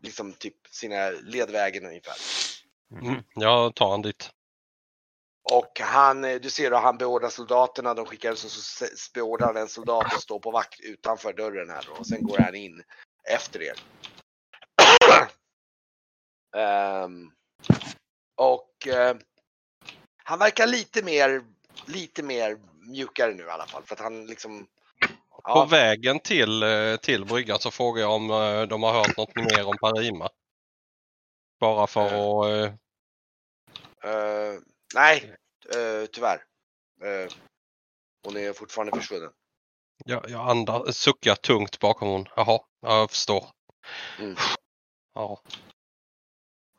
Liksom typ sina ledvägen ungefär. Mm. Jag tar han dit. Och han, eh, du ser då han beordrar soldaterna, de skickar så, så beordrar en soldat att stå på vakt utanför dörren här då, och sen går han in efter er. *clears throat* Ehm, och eh, han verkar lite mer, lite mer mjukare nu i alla fall. För att han liksom På Ja, vägen till, eh, till bryggan så frågar jag om de har hört något mer om Parima. Bara för att... nej, eh, tyvärr. Eh, hon är fortfarande försvunnen. Jag, jag andar, suckar tungt bakom hon. Jaha, ja, jag förstår. Mm. Ja.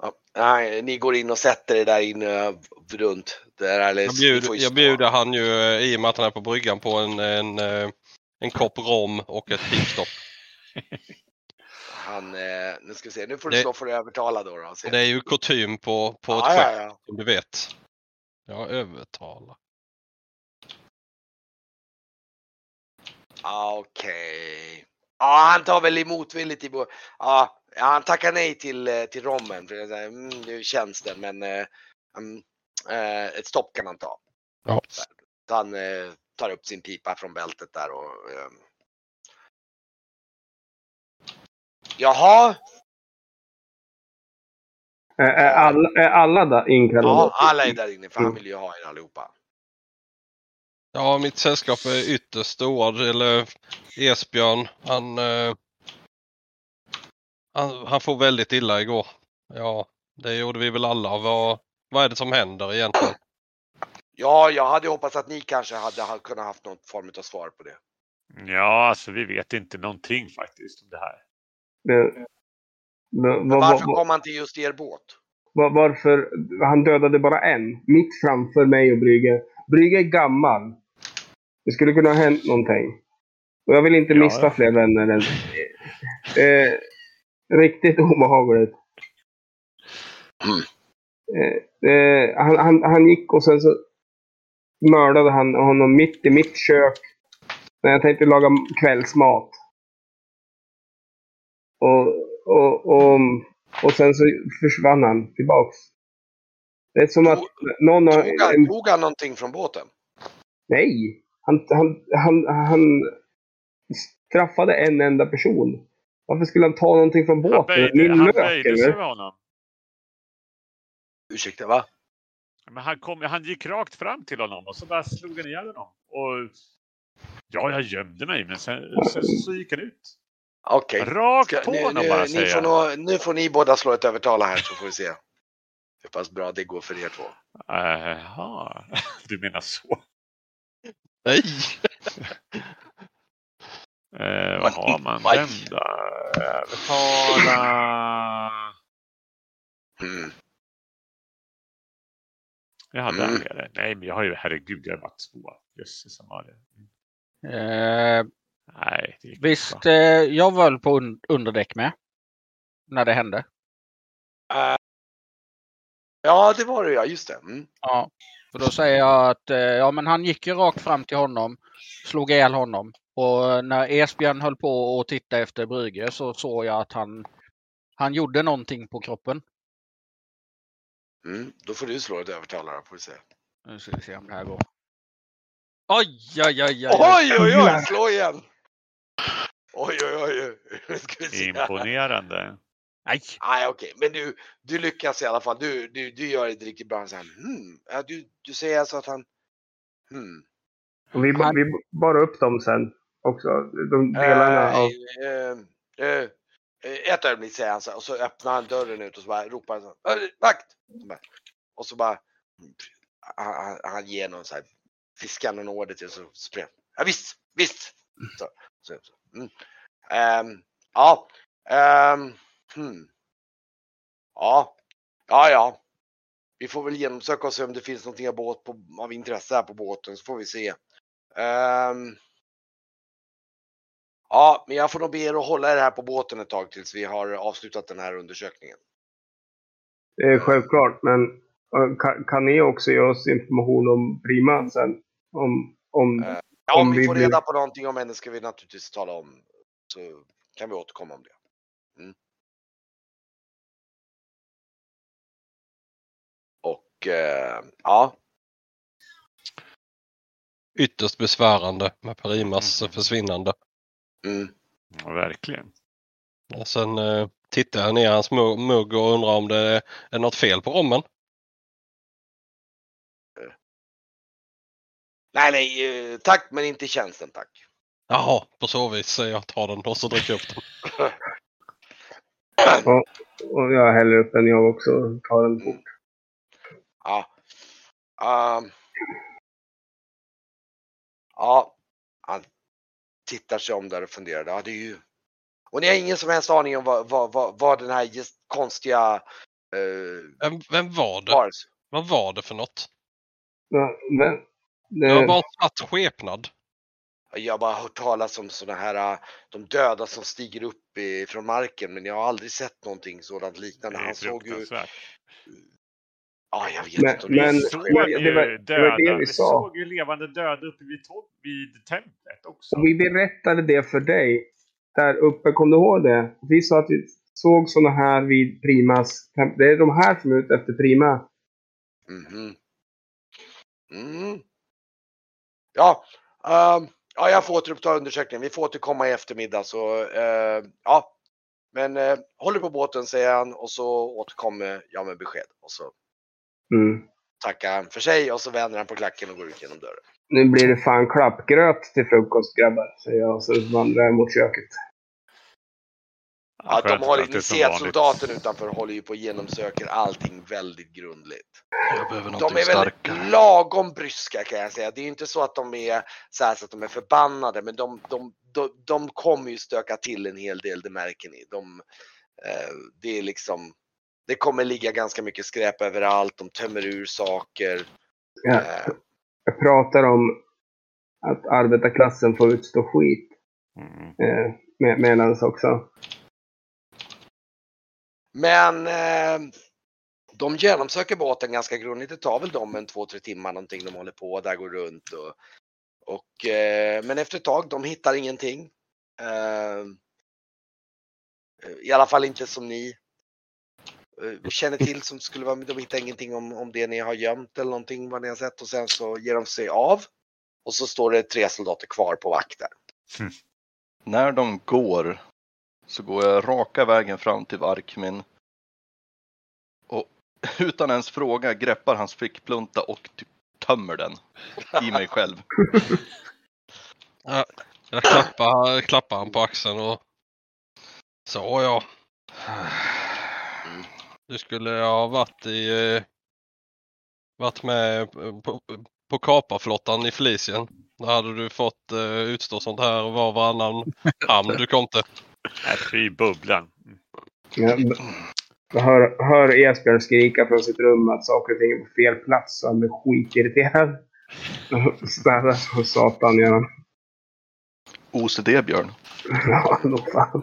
Ja, nej, ni går in och sätter er där inne runt. Där, eller, Jag bjuder, jag bjuder han ju i och med att han är på bryggan på en, en, en kopp rom och ett pipstopp. Han, nu ska vi se, nu får du Det- slå för att övertala då. då. Det är ju kutym på, på ett ja, skepp ja, ja. som du vet. Jag övertalar. Ja, Okej. Ja, han tar väl emotvilligt i bo- ja, ja, han tackar nej till, eh, till rommen. För det, är mm, det ju tjänsten, men eh, mm, eh, ett stopp kan han ta. Ja. Så han eh, tar upp sin pipa från bältet där och... Eh, jaha, Är, alla, är alla där inkallade? ja, alla är där inne för han Mm. vill ju ha er allihopa. Ja, mitt sällskap är ytterst stora. Eller Esbjörn, han, eh, han, han får väldigt illa igår. Ja, det gjorde vi väl alla. Vad, vad är det som händer egentligen? Ja, jag hade hoppats att ni kanske hade ha- kunnat haft någon form av svar på det. Ja, alltså vi vet inte någonting faktiskt om det här. Det- Men varför vad- kom han till just er båt? var, varför? Han dödade bara en. Mitt framför mig och Brygge. Brygge är gammal. Det skulle kunna ha hänt någonting. Och jag vill inte Ja, mista ja. fler vänner än... Eh, riktigt *laughs* obehagligt. Mm. Eh, eh, han, han, han gick och sen så mördade han honom mitt i mitt kök. När jag tänkte laga kvällsmat. Och, och, och, och sen så försvann han tillbaks. Det är som att någon har... Tog han, tog han någonting från båten? nej! Han, han, han, han straffade en enda person. Varför skulle han ta någonting från Han båten? böjde, Min han lök böjde sig med honom. Ursäkta, va? Men han, kom, han gick rakt fram till honom och så bara slog han ihjäl honom. Och ja, jag gömde mig, men sen, sen så gick han ut. Okej. Rakt Ska- på Nu, honom nu, bara ni får nog, nu får ni båda slå ett övertala här så får vi se. Hur pass bra det går för er två. Jaha, *laughs* du menar så. Nej! *laughs* Eh, vad har man den då? Övertala. Mm. Jag hade Mm. mm. det. Nej, men jag har ju, herregud, jag har varit två. Jösses Amalia. Eh, Nej, visst, eh, jag var väl på un- underdäck med. När det hände. Eh, ja, det var det ja. Just det. Mm. Ja. För då säger jag att eh, ja, men han gick ju rakt fram till honom. Slog ihjäl honom. Och när Esbjörn höll på att titta efter Brygge så såg jag att han, han gjorde någonting på kroppen. Mm. Då får du slå ett övertala då, får vi se. Nu ska vi se om det här går. Oj, oj, oj. oj. Oj, oj, oj! Slå igen! Oj, oj, oj. *laughs* Imponerande. Nej. Nej, okej, men du, du lyckas i alla fall. Du, du, du gör det riktigt bra. Så här, hmm. ja, du, du säger alltså att han... Hmm. Och vi, ba- vi bara upp dem sen också. De delarna Eh, av... eh, eh, ett ögonblick säger han så här, och så öppnar han dörren ut och så bara ropar han så här, "Äh, vakt! Och så bara han, han- han ger någon så här fiskar någon order till och så springer han. Ja visst, visst! Så. Mm. Ehm, ja. ehm, hmm. Ja. Ja, ja. Vi får väl genomsöka och se om det finns någonting av, båt på, av intresse här på båten så får vi se. Ehm, Ja, men jag får nog be er att hålla er här på båten ett tag tills vi har avslutat den här undersökningen. Är självklart, men eh, kan, kan ni också ge oss information om Prima sen? Om, om, Eh, Ja, om vi får reda på någonting om henne ska vi naturligtvis tala om. Så kan vi återkomma om det. Mm. Och eh, ja, Ytterst besvärande med Perimas Mm. försvinnande. mm. Ja, verkligen. Och sen eh, tittar jag ner i hans mu- mugg och undrar om det är, är något fel på rommen. Nej, nej, eh, tack men inte tjänsten tack. Jaha, på så vis jag tar den och så dricker jag upp den. *laughs* och jag häller upp den jag också. Tar den fort. Ja. Ehm. ja. Han tittar sig om där och funderar. Ja, det är ju... Och ni har ingen som helst aning om vad, vad, vad, vad den här just konstiga eh, Vem, vem var det? varelse. Vad var det för något? Ja, men, Det var det, bara svart skepnad. Jag har bara hört talas om sådana här, äh, de döda som stiger upp i, från marken, men jag har aldrig sett någonting sådant liknande. Det Han såg ju, ja jag vet Men- inte det men- Vi så såg det var- ju det var- det döda. var det vi vi sa. såg ju levande döda uppe vid, vid templet också. och vi berättade det för dig där uppe, kom du ihåg det? Vi sa att vi såg sådana här vid Primas. Det är de här som är ute efter Prima. Mhm. Mm. Ja, ehm, ja, jag får återuppta undersökningen. Vi får återkomma i eftermiddag så eh, ja. Men uh, håller på båten säger han och så återkommer jag med besked och så Mm. tackar han för sig och så vänder han på klacken och går ut genom dörren. Nu blir det fan klappgröt till frukost grabbar, säger jag och så vandrar jag mot köket. Ja, de har, vanligt. soldaten utanför håller ju på och genomsöker allting väldigt grundligt. Jag behöver De är väl starkare. lagom bryska kan jag säga. Det är inte så att de är så, här så att de är förbannade, men de, de, de, de kommer ju stöka till en hel del, det märker ni. De, eh, det är liksom, det kommer ligga ganska mycket skräp överallt, de tömmer ur saker. Ja. Eh, Jag pratar om att arbetarklassen får utstå skit Mm. eh, med, medans också. Men eh, de genomsöker båten ganska grundligt. Det tar väl dem en två, tre timmar någonting de håller på där går runt. Och, och, eh, men efter ett tag, de hittar ingenting. Eh, I alla fall inte som ni eh, känner till som skulle vara, de hittar ingenting om, om det ni har gömt eller någonting vad ni har sett och sen så ger de sig av. Och så står det tre soldater kvar på vakt där. Hm. När de går så går jag raka vägen fram till Varkmin. Och *laughs* utan ens fråga greppar hans fickplunta och typ tömmer den i mig själv. *laughs* Jag klappar, klappar han på axeln och så ja. Du skulle ha varit i eh, varit med på, på kaparflottan i Felicien. Då hade du fått eh, utstå sånt här var och varannan hamn du kom till. Nej, fy bubblan. Jag, jag hör, hör Esbjörn skrika från sitt rum att saker och ting är på fel plats så han blir skitirriterad. *laughs* Städa som satan gör han. OCD Björn. *laughs* Ja, nog fan.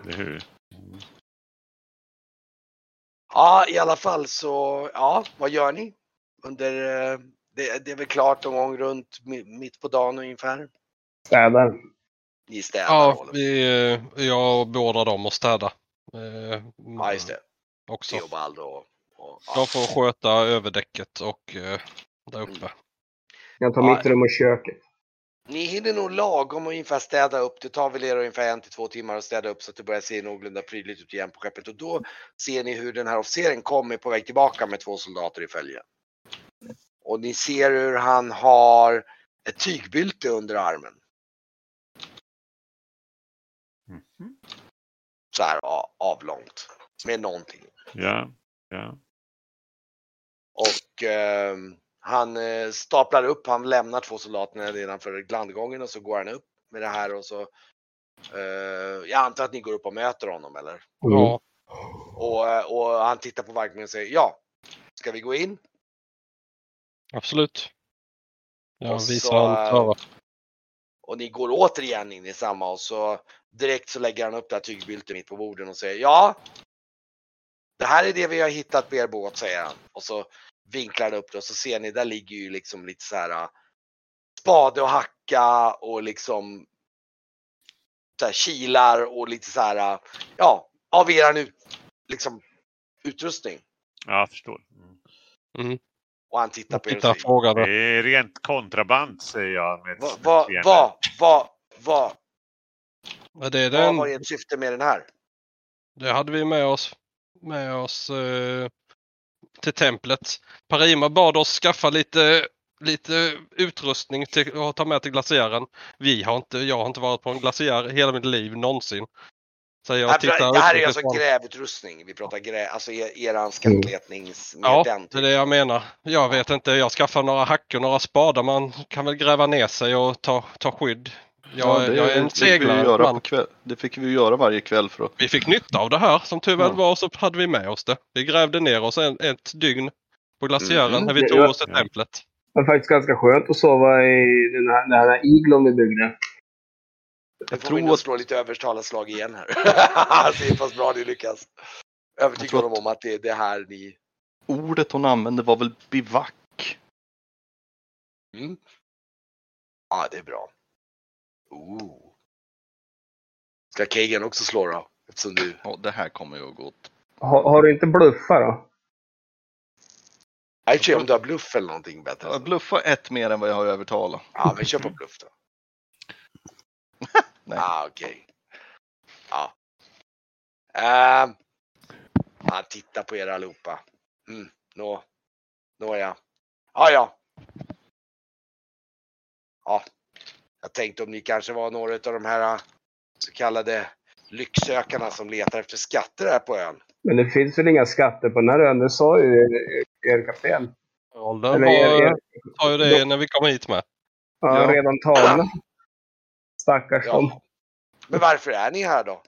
Ja, i alla fall så, ja, vad gör ni? Under, eh, det, det är väl klart någon gång runt mi- mitt på dagen ungefär. Städar. Ni städar Ja, vi, eh, jag beordrar dem att städa. Eh, Ja, just det. Också. Theobald och, och ja. De får sköta överdäcket och eh, där uppe. Jag tar Ja. mitt rum och köket. Ni hinner nog lagom och ungefär städa upp. Det tar väl er ungefär en till två timmar att städa upp så att det börjar se någorlunda prydligt ut igen på skeppet. Och då ser ni hur den här officeren kommer på väg tillbaka med två soldater i följe. Och ni ser hur han har ett tygbylte under armen. Mhm. Så här avlångt. Med någonting. Ja, ja. Och eh, han eh, staplar upp, han lämnar två soldaterna nedanför glandgången och så går han upp med det här och så. Eh, jag antar att ni går upp och möter honom eller? Mm. Ja, Och, eh, och han tittar på Varkmin och säger ja, ska vi gå in? absolut. Jag Och så, visar han före. Och ni går återigen in i samma och så direkt så lägger han upp det här tygbyltet mitt på borden och säger ja. Det här är det vi har hittat på er båt säger han. Och så vinklar han upp det och så ser ni där ligger ju liksom lite så här äh, spade och hacka och liksom så här, kilar och lite så här äh, ja av eran ut, liksom utrustning. ja jag förstår. Mm. Och han tittar på er och tittar säger Det är rent kontraband säger jag. Vad, vad, vad, vad, Men Det, är vad den, var ert syfte med den här? det hade vi med oss, med oss eh, till templet. Parima bad oss skaffa lite, lite utrustning till att ta med till glaciären. Vi har inte, jag har inte varit på en glaciär hela mitt liv någonsin. Så jag Nej, tittar det här är alltså grävutrustning. Vi pratar grä, alltså er, eran skattletnings med Ja, den det är det jag menar. Jag vet inte, jag skaffar några hackor, några spadar. Man kan väl gräva ner sig och ta, ta skydd. Jag, det, jag är en fick vi ju seglare. göra man. på kväll. Det fick vi göra varje kväll för att... Vi fick nytta av det här. Som tur väl Ja. var så hade vi med oss det. Vi grävde ner oss en, ett dygn på glaciären Mm. när vi Ja, tog ja. oss till templet. Det var faktiskt ganska skönt att sova i den här, den här iglon vi byggde. Jag tror tror att att- slå lite övertalarslag igen här. *laughs* Se pass bra ni lyckas. Övertyga honom om att det är det här ni... Ordet hon använde var väl bivack? Mm. Ja, det är bra. Ooh. Ska Kagan också slå då? Eftersom du... Ja, det här kommer ju att gå åt... Har, har du inte bluffat då? Jag tror om du har bluff eller någonting bättre. Jag bluffar ett mer än vad jag har övertalat. Ja, men kör på *laughs* bluff då. *laughs* Nej. Ah, okej. Ja. Ehm. Han tittar på er allihopa. Mm, nå. Nåja. Ja, ja. Ja. Jag tänkte om ni kanske var några av de här så kallade lycksökarna som letar efter skatter här på ön. Men det finns väl inga skatter på den här ön? Det sa ju er, er kapten. Var, er, sa ju det när vi kom hit med. ja, Ja. redan tagna. Stackars dem. Ja. Men varför är ni här då?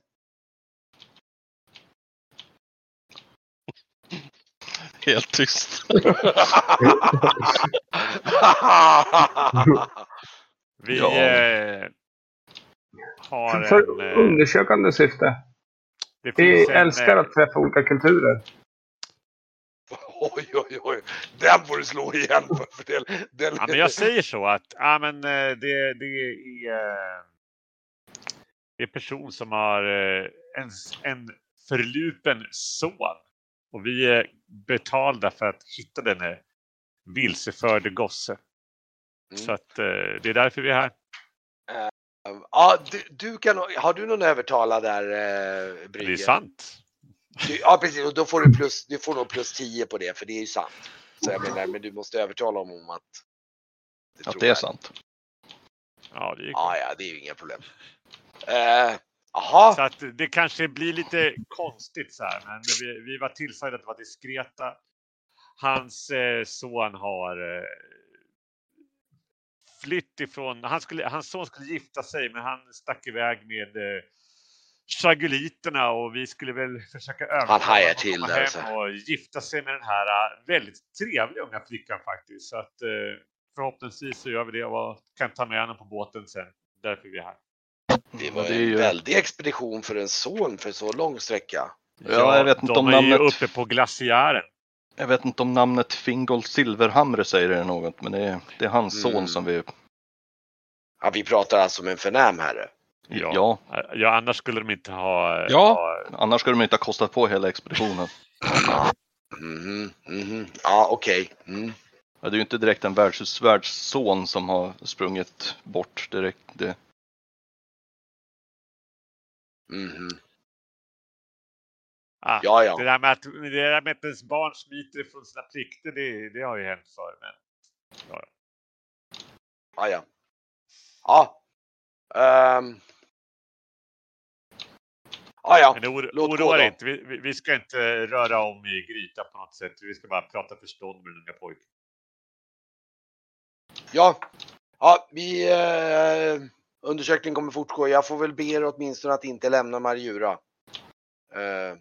Helt tyst. *laughs* *laughs* *laughs* Vi Ja. eh, har För en... Eh, undersökande syfte. det Vi finns en, älskar eh, att träffa olika kulturer. *laughs* oj, oj, oj. Den får du slå igen för. för den, den... Ja, men jag säger så att ja, men, eh, det, det är det är en person som har en, en förlupen son. Och vi är betalda för att hitta denne vilseförde gosse. Mm. Så att eh, det är därför vi är här. Ja, du, du kan, har du någon övertala där, eh, Det Brygge? är sant. Du, ja, precis. Och då får du, plus, du får nog plus 10 på det, för det är ju sant. Så jag menar, men du måste övertala honom om att... Att tror det är jag. sant. Ja, det är Ja, ja, det är ju inga problem. Eh, Jaha, Så att det kanske blir lite konstigt så här, men vi, vi var tillsagda att vara diskreta. Hans eh, son har eh, flytt ifrån, han skulle, hans son skulle gifta sig men han stack iväg med eh, chaguliterna och vi skulle väl försöka övertala honom att komma hem alltså. och gifta sig med den här eh, väldigt trevliga unga flickan faktiskt. Så att eh, förhoppningsvis så gör vi det och kan ta med henne på båten sen. Därför är vi här. det var en ju- väldig expedition för en son för så lång sträcka. Ja, jag vet inte de om är ju namnet- uppe på glaciären. Jag vet inte om namnet Fingolf Silverhamre säger det något, men det är, det är hans Mm. son som vi... Ja, vi pratar alltså med en förnäm herre. Ja. Ja. Ja, annars skulle de inte ha... Ja. ha Annars skulle de inte ha kostat på hela expeditionen. Mhm, mhm. Ja, okej. Mm. Ja, det är ju inte direkt en värdshusvärdsson som har sprungit bort direkt. Det, Mhm. Ah, Ja, Det ja. där med att, det där med att ens barn smiter från sina plikter, det, det har ju hänt förr. Men, ja, ja. Ja, ja. Ja. Ehm. Ja. Men oro, oroa dig inte. Vi, vi, vi ska inte röra om i grytan på något sätt. Vi ska bara prata förstånd med den unga pojken. Ja. Ja, vi... Eh, undersökningen kommer fortgå. Jag får väl be er åtminstone att inte lämna Marjura. Eh,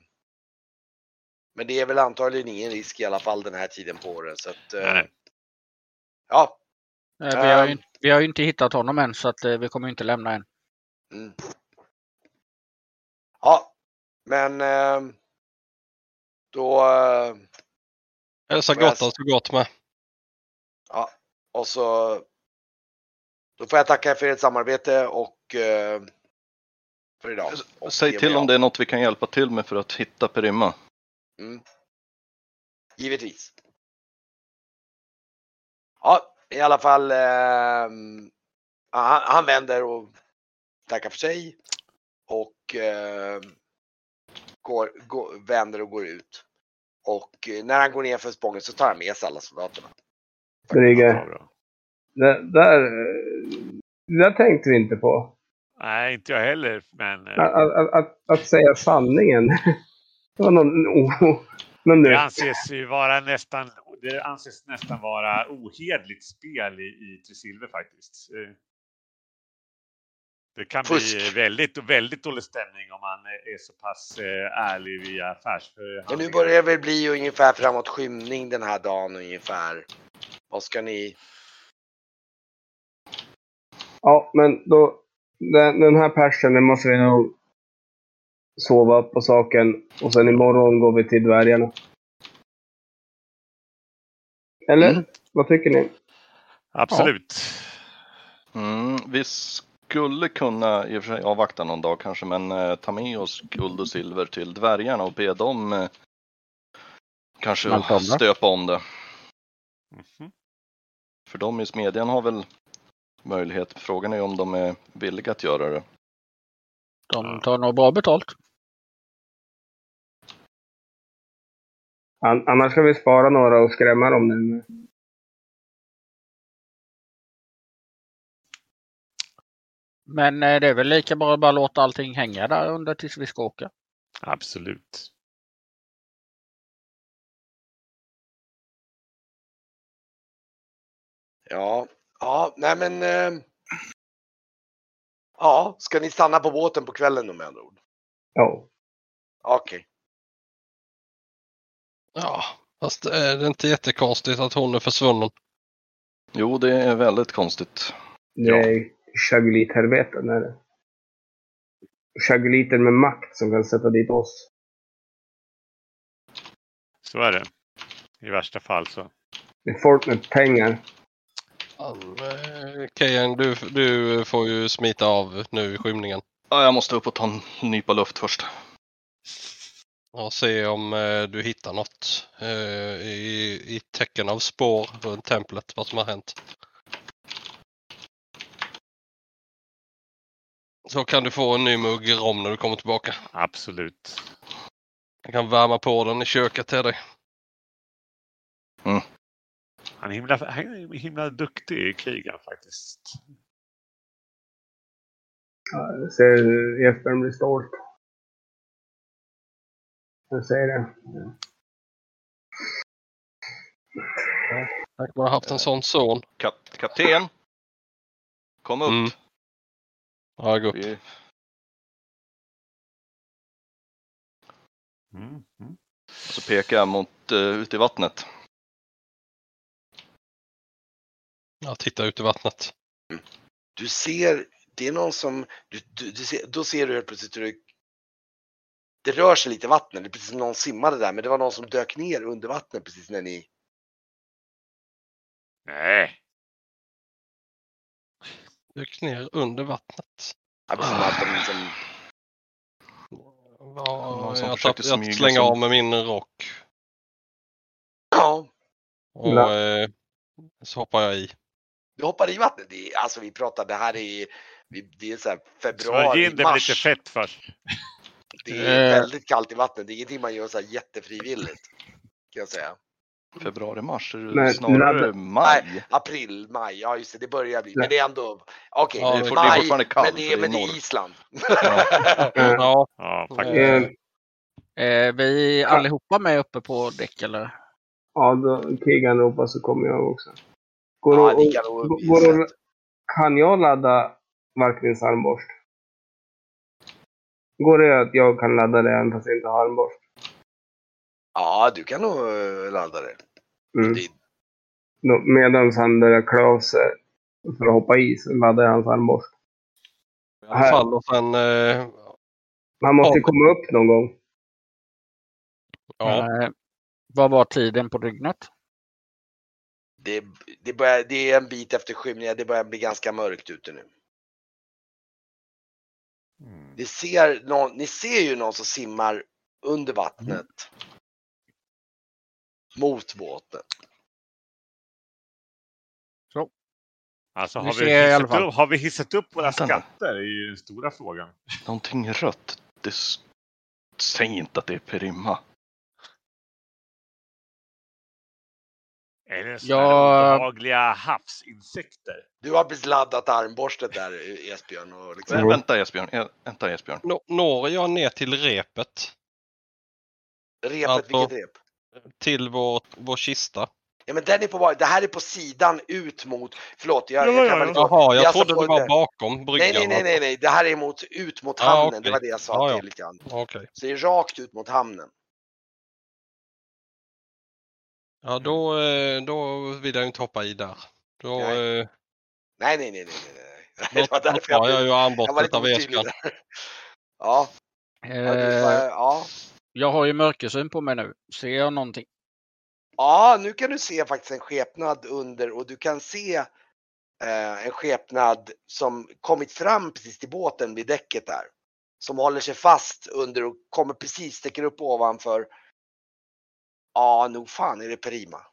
men det är väl antagligen ingen risk i alla fall den här tiden på året. Så att, eh, Nej. Ja. Eh, Vi har, ju, Ehm. inte- vi har ju inte hittat honom än så att eh, vi kommer inte lämna än. Mm. Ja, men eh, då... Eh, Hälsa Gotland så gott med. ja, och så... Då får jag tacka för ert samarbete och eh, för idag. Och säg till om det är något vi kan hjälpa till med för att hitta Perimma. Mm. Givetvis. Ja, i alla fall. ehm, han, han vänder och tackar för sig. Och ehm, går, går, vänder och går ut. Och eh, när han går ner för spången så tar han med sig alla soldaterna. Brygge. Där, eh, det där tänkte vi inte på. Nej, inte jag heller. Men eh, Att, att, att, att säga sanningen. *laughs* Det var någon, *laughs* oh, någon det nytt. anses ju vara nästan, det anses nästan vara ohederligt spel i, i Tresilver faktiskt. Eh, Det kan Fusk. bli väldigt, väldigt dålig stämning om man är så pass eh, ärlig via affärs... Men nu börjar det väl bli ungefär framåt skymning den här dagen ungefär. Vad ska ni? Ja, men då... Den, den här persen, den måste vi nog sova på saken. Och sen imorgon går vi till dvärgarna. Eller? Mm. Vad tycker ni? Absolut. Mm, vi skulle kunna i och för sig avvakta någon dag kanske, men eh, ta med oss guld och silver till dvärgarna och be dem eh, kanske stöpa om det. Mhm. För de i smedjan har väl möjlighet. Frågan är om de är villiga att göra det. De tar nog bra betalt. Annars ska vi spara några och skrämma dem nu. Men eh, det är väl lika bra att bara låta allting hänga där under tills vi ska åka. Absolut. Ja, ja, nej men. Eh, ja, ska ni stanna på båten på kvällen då med andra ord? Ja. Okej. Ja, fast är det inte jättekonstigt att hon är försvunnen? Jo, det är väldigt konstigt. Det Ja. är chagulithelveten är det. Chaguliter med makt som kan sätta dit oss. Så är det. I värsta fall så. Det är folk med pengar. Eh, Kejan, du, du får ju smita av nu i skymningen. Ja, jag måste upp och ta en nypa luft först. Och se om eh, du hittar något eh, i, i tecken av spår runt templet, vad som har hänt. Så kan du få en ny mugg rom när du kommer tillbaka. Absolut. Jag kan värma på den i köket till dig. Han är himla, han är himla duktig i krigen faktiskt. Ja, jag ser Jesper blir stolt. Jag säger det. Tack vare haft en sån son. Kap kapten! Kom upp! Mm. Ja, gå upp. Vi, Mm. Mm. så pekar jag mot uh, ut i vattnet. Ja, titta ut i vattnet. Du ser, det är någon som, du, du, du ser, då ser du helt plötsligt hur det, det rör sig lite i vattnet. Det är precis som någon simmade där, men det var någon som dök ner under vattnet precis när ni, Nej. Dök ner under vattnet. ja, precis som att de liksom, Ja, jag, tapp, jag slänger som- av med min rock. ja, Och eh, så hoppar jag i. du hoppar i vattnet. Det är, alltså vi pratar, det här är, det är så här februari, in det med mars. lite fett först. Det är Eh. väldigt kallt i vattnet. Det är ingenting man gör så här jättefrivilligt. Kan jag säga. Februari, mars, är det Men snarare ladda- maj. April, maj, ja just det, det börjar bli. Men det är ändå, okej, Ja, det är fort- det är maj, kallt, men det är, men det är. Island. Ja. Eh, *laughs* Ja, Ja, faktiskt. eh, Eh, vi allihopa med uppe på däck eller? ja, då Kegan ropar så kommer jag också. Går Ja, det- ni kan nog går- Kan jag ladda Marklins armborst? Går det att jag kan ladda det även fast jag inte har armborst? Ja, du kan nog eh, ladda det. Mm. Medans han av sig för att hoppa i så laddar jag hans armborst. i alla fall. Och sen, eh, Han måste Ja. komma upp någon gång. ja, Eh, vad var tiden på dygnet? det, det, börjar, det är en bit efter skymningen, det börjar bli ganska mörkt ute nu. Mm. Ni ser, någon, ni ser ju någon som simmar under vattnet. Mot båten. Alltså, Vi har vi, hissat upp, har vi hissat upp våra Vänta skatter? är ju den stora frågan. Någonting rött. Det... Säg inte att det är Perimma. Är det Ja. obehagliga havsinsekter? Du har precis laddat armborstet där Esbjörn. Och liksom, Vä- Vänta Esbjörn, Eh, vänta Esbjörn. nå- når jag ner till repet? repet, alltså- vilket rep? Till vår, vår kista? Ja men den är på det här är på sidan ut mot, förlåt jag, Ja, jag ja, kan ja. Jaha, jag alltså trodde det var det- bakom bryggan. Nej, nej, nej, nej, nej, det här är mot, ut mot Ja, hamnen, okej. det var det jag sa Ja, ja. till lite grann. Okej. Så det är rakt ut mot hamnen. Ja, då, eh, då vill jag inte hoppa i där. Då, Nej. eh, Nej, nej, nej, nej, nej, *laughs* Det var därför jag jag, ju jag armborsten lite av eskan. *laughs* Ja, Eh, ja. jag har ju mörkersyn på mig nu. Ser jag någonting? Ja, nu kan du se faktiskt en skepnad under och du kan se eh, en skepnad som kommit fram precis till båten vid däcket där. Som håller sig fast under och kommer precis, sticker upp ovanför. Ja, nog fan är det Perima.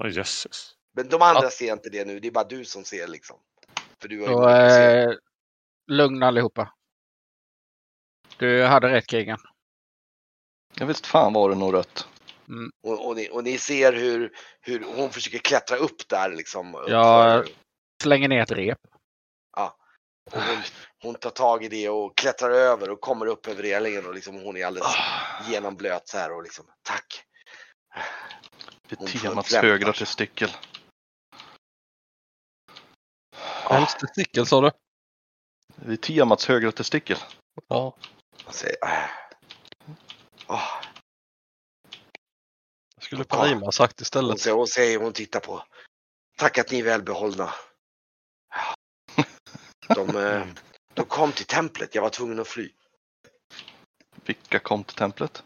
Åh jösses. Men de andra ser inte det nu, det är bara du som ser liksom. För du har ju Så, eh, lugn allihopa. Du hade rätt krigen. Jag visst fan var det nog rött. och, och, ni, och ni ser hur, hur hon försöker klättra upp där liksom. Ja. Slänger ner ett rep. och hon, hon tar tag i det och klättrar över och kommer upp över relingen och liksom hon är alldeles Ah, genomblöt så här och liksom tack. Vid klämma. högra testikel. Vems testikel sa du? Vid temats högra testikel. Ja. Säger, äh. Det skulle Parima ha sagt Hon, istället. säger, hon säger, hon tittar på. Tack att ni är välbehållna. De, eh, de kom till templet, jag var tvungen att fly. Vilka kom till templet?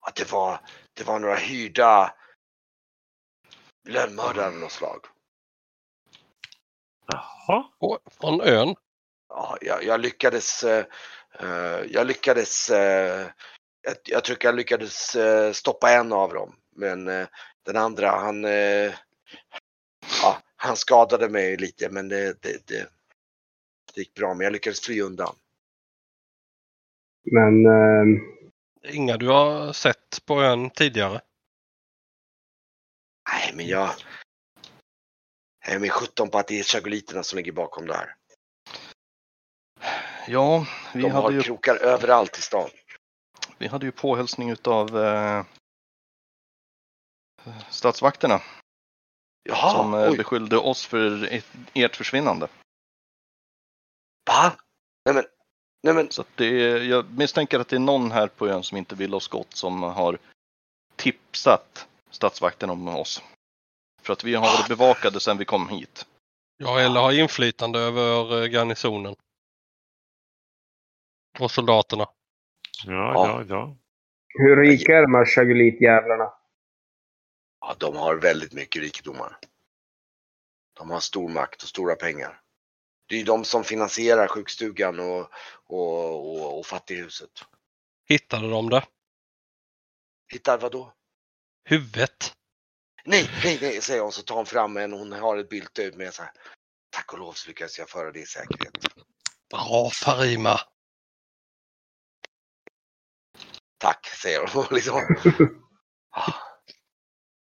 Att det var, det var några hyrda lönnmördare av något slag. Jaha. Åh, från ön? Ja, jag, jag lyckades, eh, eh, jag lyckades, eh, jag, jag tror jag lyckades eh, stoppa en av dem. Men eh, den andra, han, ja, han skadade mig lite men det, det, det, det gick bra. Men jag lyckades fly undan. Men ehm, Inga du har sett på ön tidigare? Nej, men jag, jag är med 17 på att det är chagoliterna som ligger bakom det här. Ja, vi De hade, har ju, krokar överallt i stan. vi hade ju påhälsning utav eh, statsvakterna Jaha, som eh, oj, beskyllde oss för ett, ert försvinnande. Va? Nej men, nej men, Så att det är, jag misstänker att det är någon här på ön som inte vill oss gott som har tipsat statsvakten om oss. För att vi har varit bevakade sedan vi kom hit. Ja, eller har inflytande över eh, garnisonen. Och soldaterna. Ja, Ja. ja, ja. hur rika är de här chagolitjävlarna? ja, de har väldigt mycket rikedomar. De har stor makt och stora pengar. Det är ju de som finansierar sjukstugan och, och, och, och fattighuset. Hittade de det? Hittar vad då? Huvudet? Nej, nej, nej, säger hon så tar hon fram en. Hon har ett bylte med så här. Tack och lov så lyckades jag föra det i säkerhet. Bra Parima! Tack, säger hon. *laughs* Liksom, *laughs*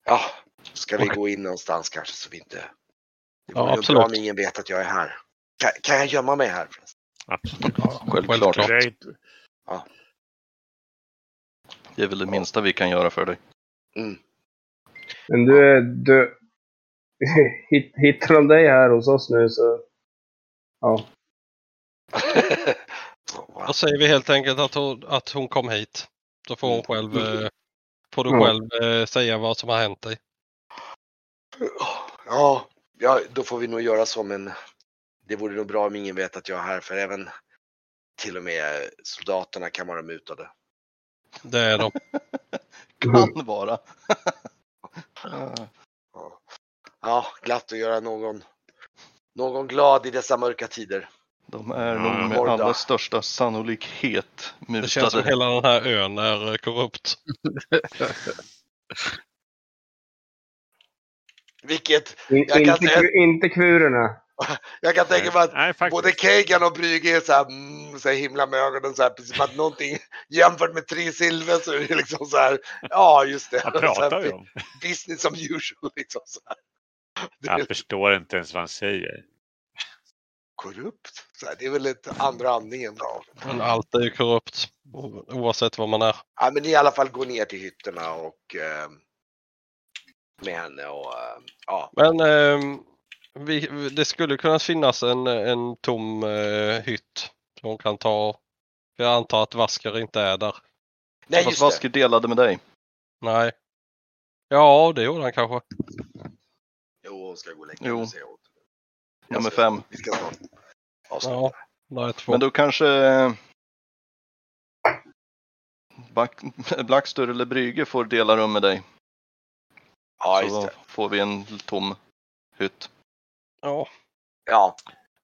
ja, ska vi gå in någonstans kanske så vi inte... Det Ja, vore nog absolut. bra om ingen vet att jag är här. Kan, kan jag gömma mig här? Absolut. Ja, Självklart. Inte- Det är väl det minsta vi kan göra för dig. Mm. Men du, du *laughs* hit- hittar de dig här hos oss nu så... Ja. *laughs* Då säger vi helt enkelt att hon, att hon kom hit. Då får hon själv, eh, får du Mm. själv eh, säga vad som har hänt dig. ja, ja, då får vi nog göra så men det vore nog bra om ingen vet att jag är här för även till och med soldaterna kan vara mutade. Det är de. *laughs* Kan vara. Ja. glatt att göra någon, någon glad i dessa mörka tider. De är nog med allra största sannolikhet Det känns som mutade. hela den här ön är eh, korrupt. *laughs* Vilket, In, Jag kan inte, inte kvurerna. *laughs* jag kan tänka mig att Nej, faktiskt. både Kagan och Brygge är så här, mm, så här himla med ögonen så här, precis som att någonting *laughs* jämfört med tre silver så är det liksom så här, ja just det. Vad *laughs* Så pratar här, vi om? Business som usual liksom så här. Det Jag förstår inte ens vad han säger. korrupt. Så här, det är väl ett andra andningen då. Men allt är ju korrupt. Oavsett vad man är. Ja men i alla fall går ner till hytterna och eh, med henne och eh, ja. Men ehm, vi, det skulle kunna finnas en, en tom eh, hytt som hon kan ta. Jag antar att Vasker inte är där. Nej Fast just det. Vasker delade med dig. Nej. Ja, det gjorde han kanske. Jo, hon ska gå och lägga Jo. Jag Nummer ska- fem. Vi ska snart avsluta. Ja, där är två. Men då kanske eh, Back- *laughs* Blackstur eller Brygge får dela rum med dig. Ja, så just då det. får vi en tom hytt. Ja, Ja,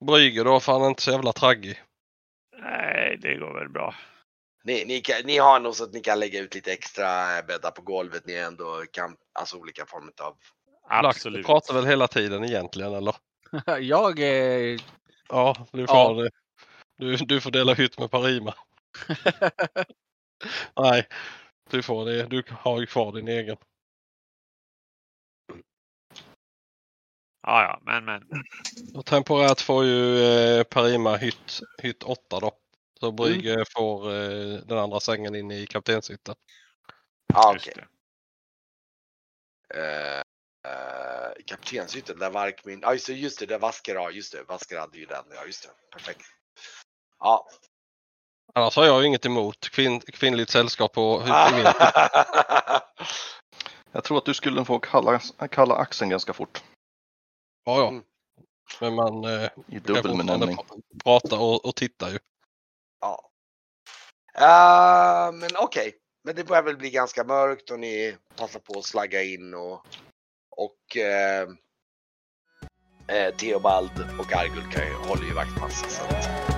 Brygge då, för han är inte så jävla traggig. Nej, det går väl bra. ni, ni, kan, ni har nog så att ni kan lägga ut lite extra bäddar på golvet. Ni ändå kan, alltså olika former av Absolut. pratar väl hela tiden egentligen eller? *laughs* Jag är... Ja, du får, Ja. Det. Du, du får dela hytt med Parima. *laughs* Nej, du får det. Du har ju kvar din egen. Ja, ja, men men. *laughs* Och temporärt får ju eh, Parima hytt, hytt 8 då. Så Brygge får eh, den andra sängen in i kaptenshytten. Ja, Just okej. det. Uh, uh, Kaptenshytten där Varkmin, ja just det, just det, där Vasker, ja just det, Vasker hade ju den, ja just det, perfekt. Ja. Annars har jag ju inget emot kvinn, kvinnligt sällskap på. *laughs* Jag tror att du skulle få kalla, kalla axeln ganska fort. Ja, ja. Mm. Men man eh, I dubbelbenämning. pr- prata och, och titta ju. ja. Eh, men okej, men det börjar väl bli ganska mörkt och ni passar på att slagga in och, och eh, eh, Theobald och Argul kan ju, håller ju vaktmassa. Så att,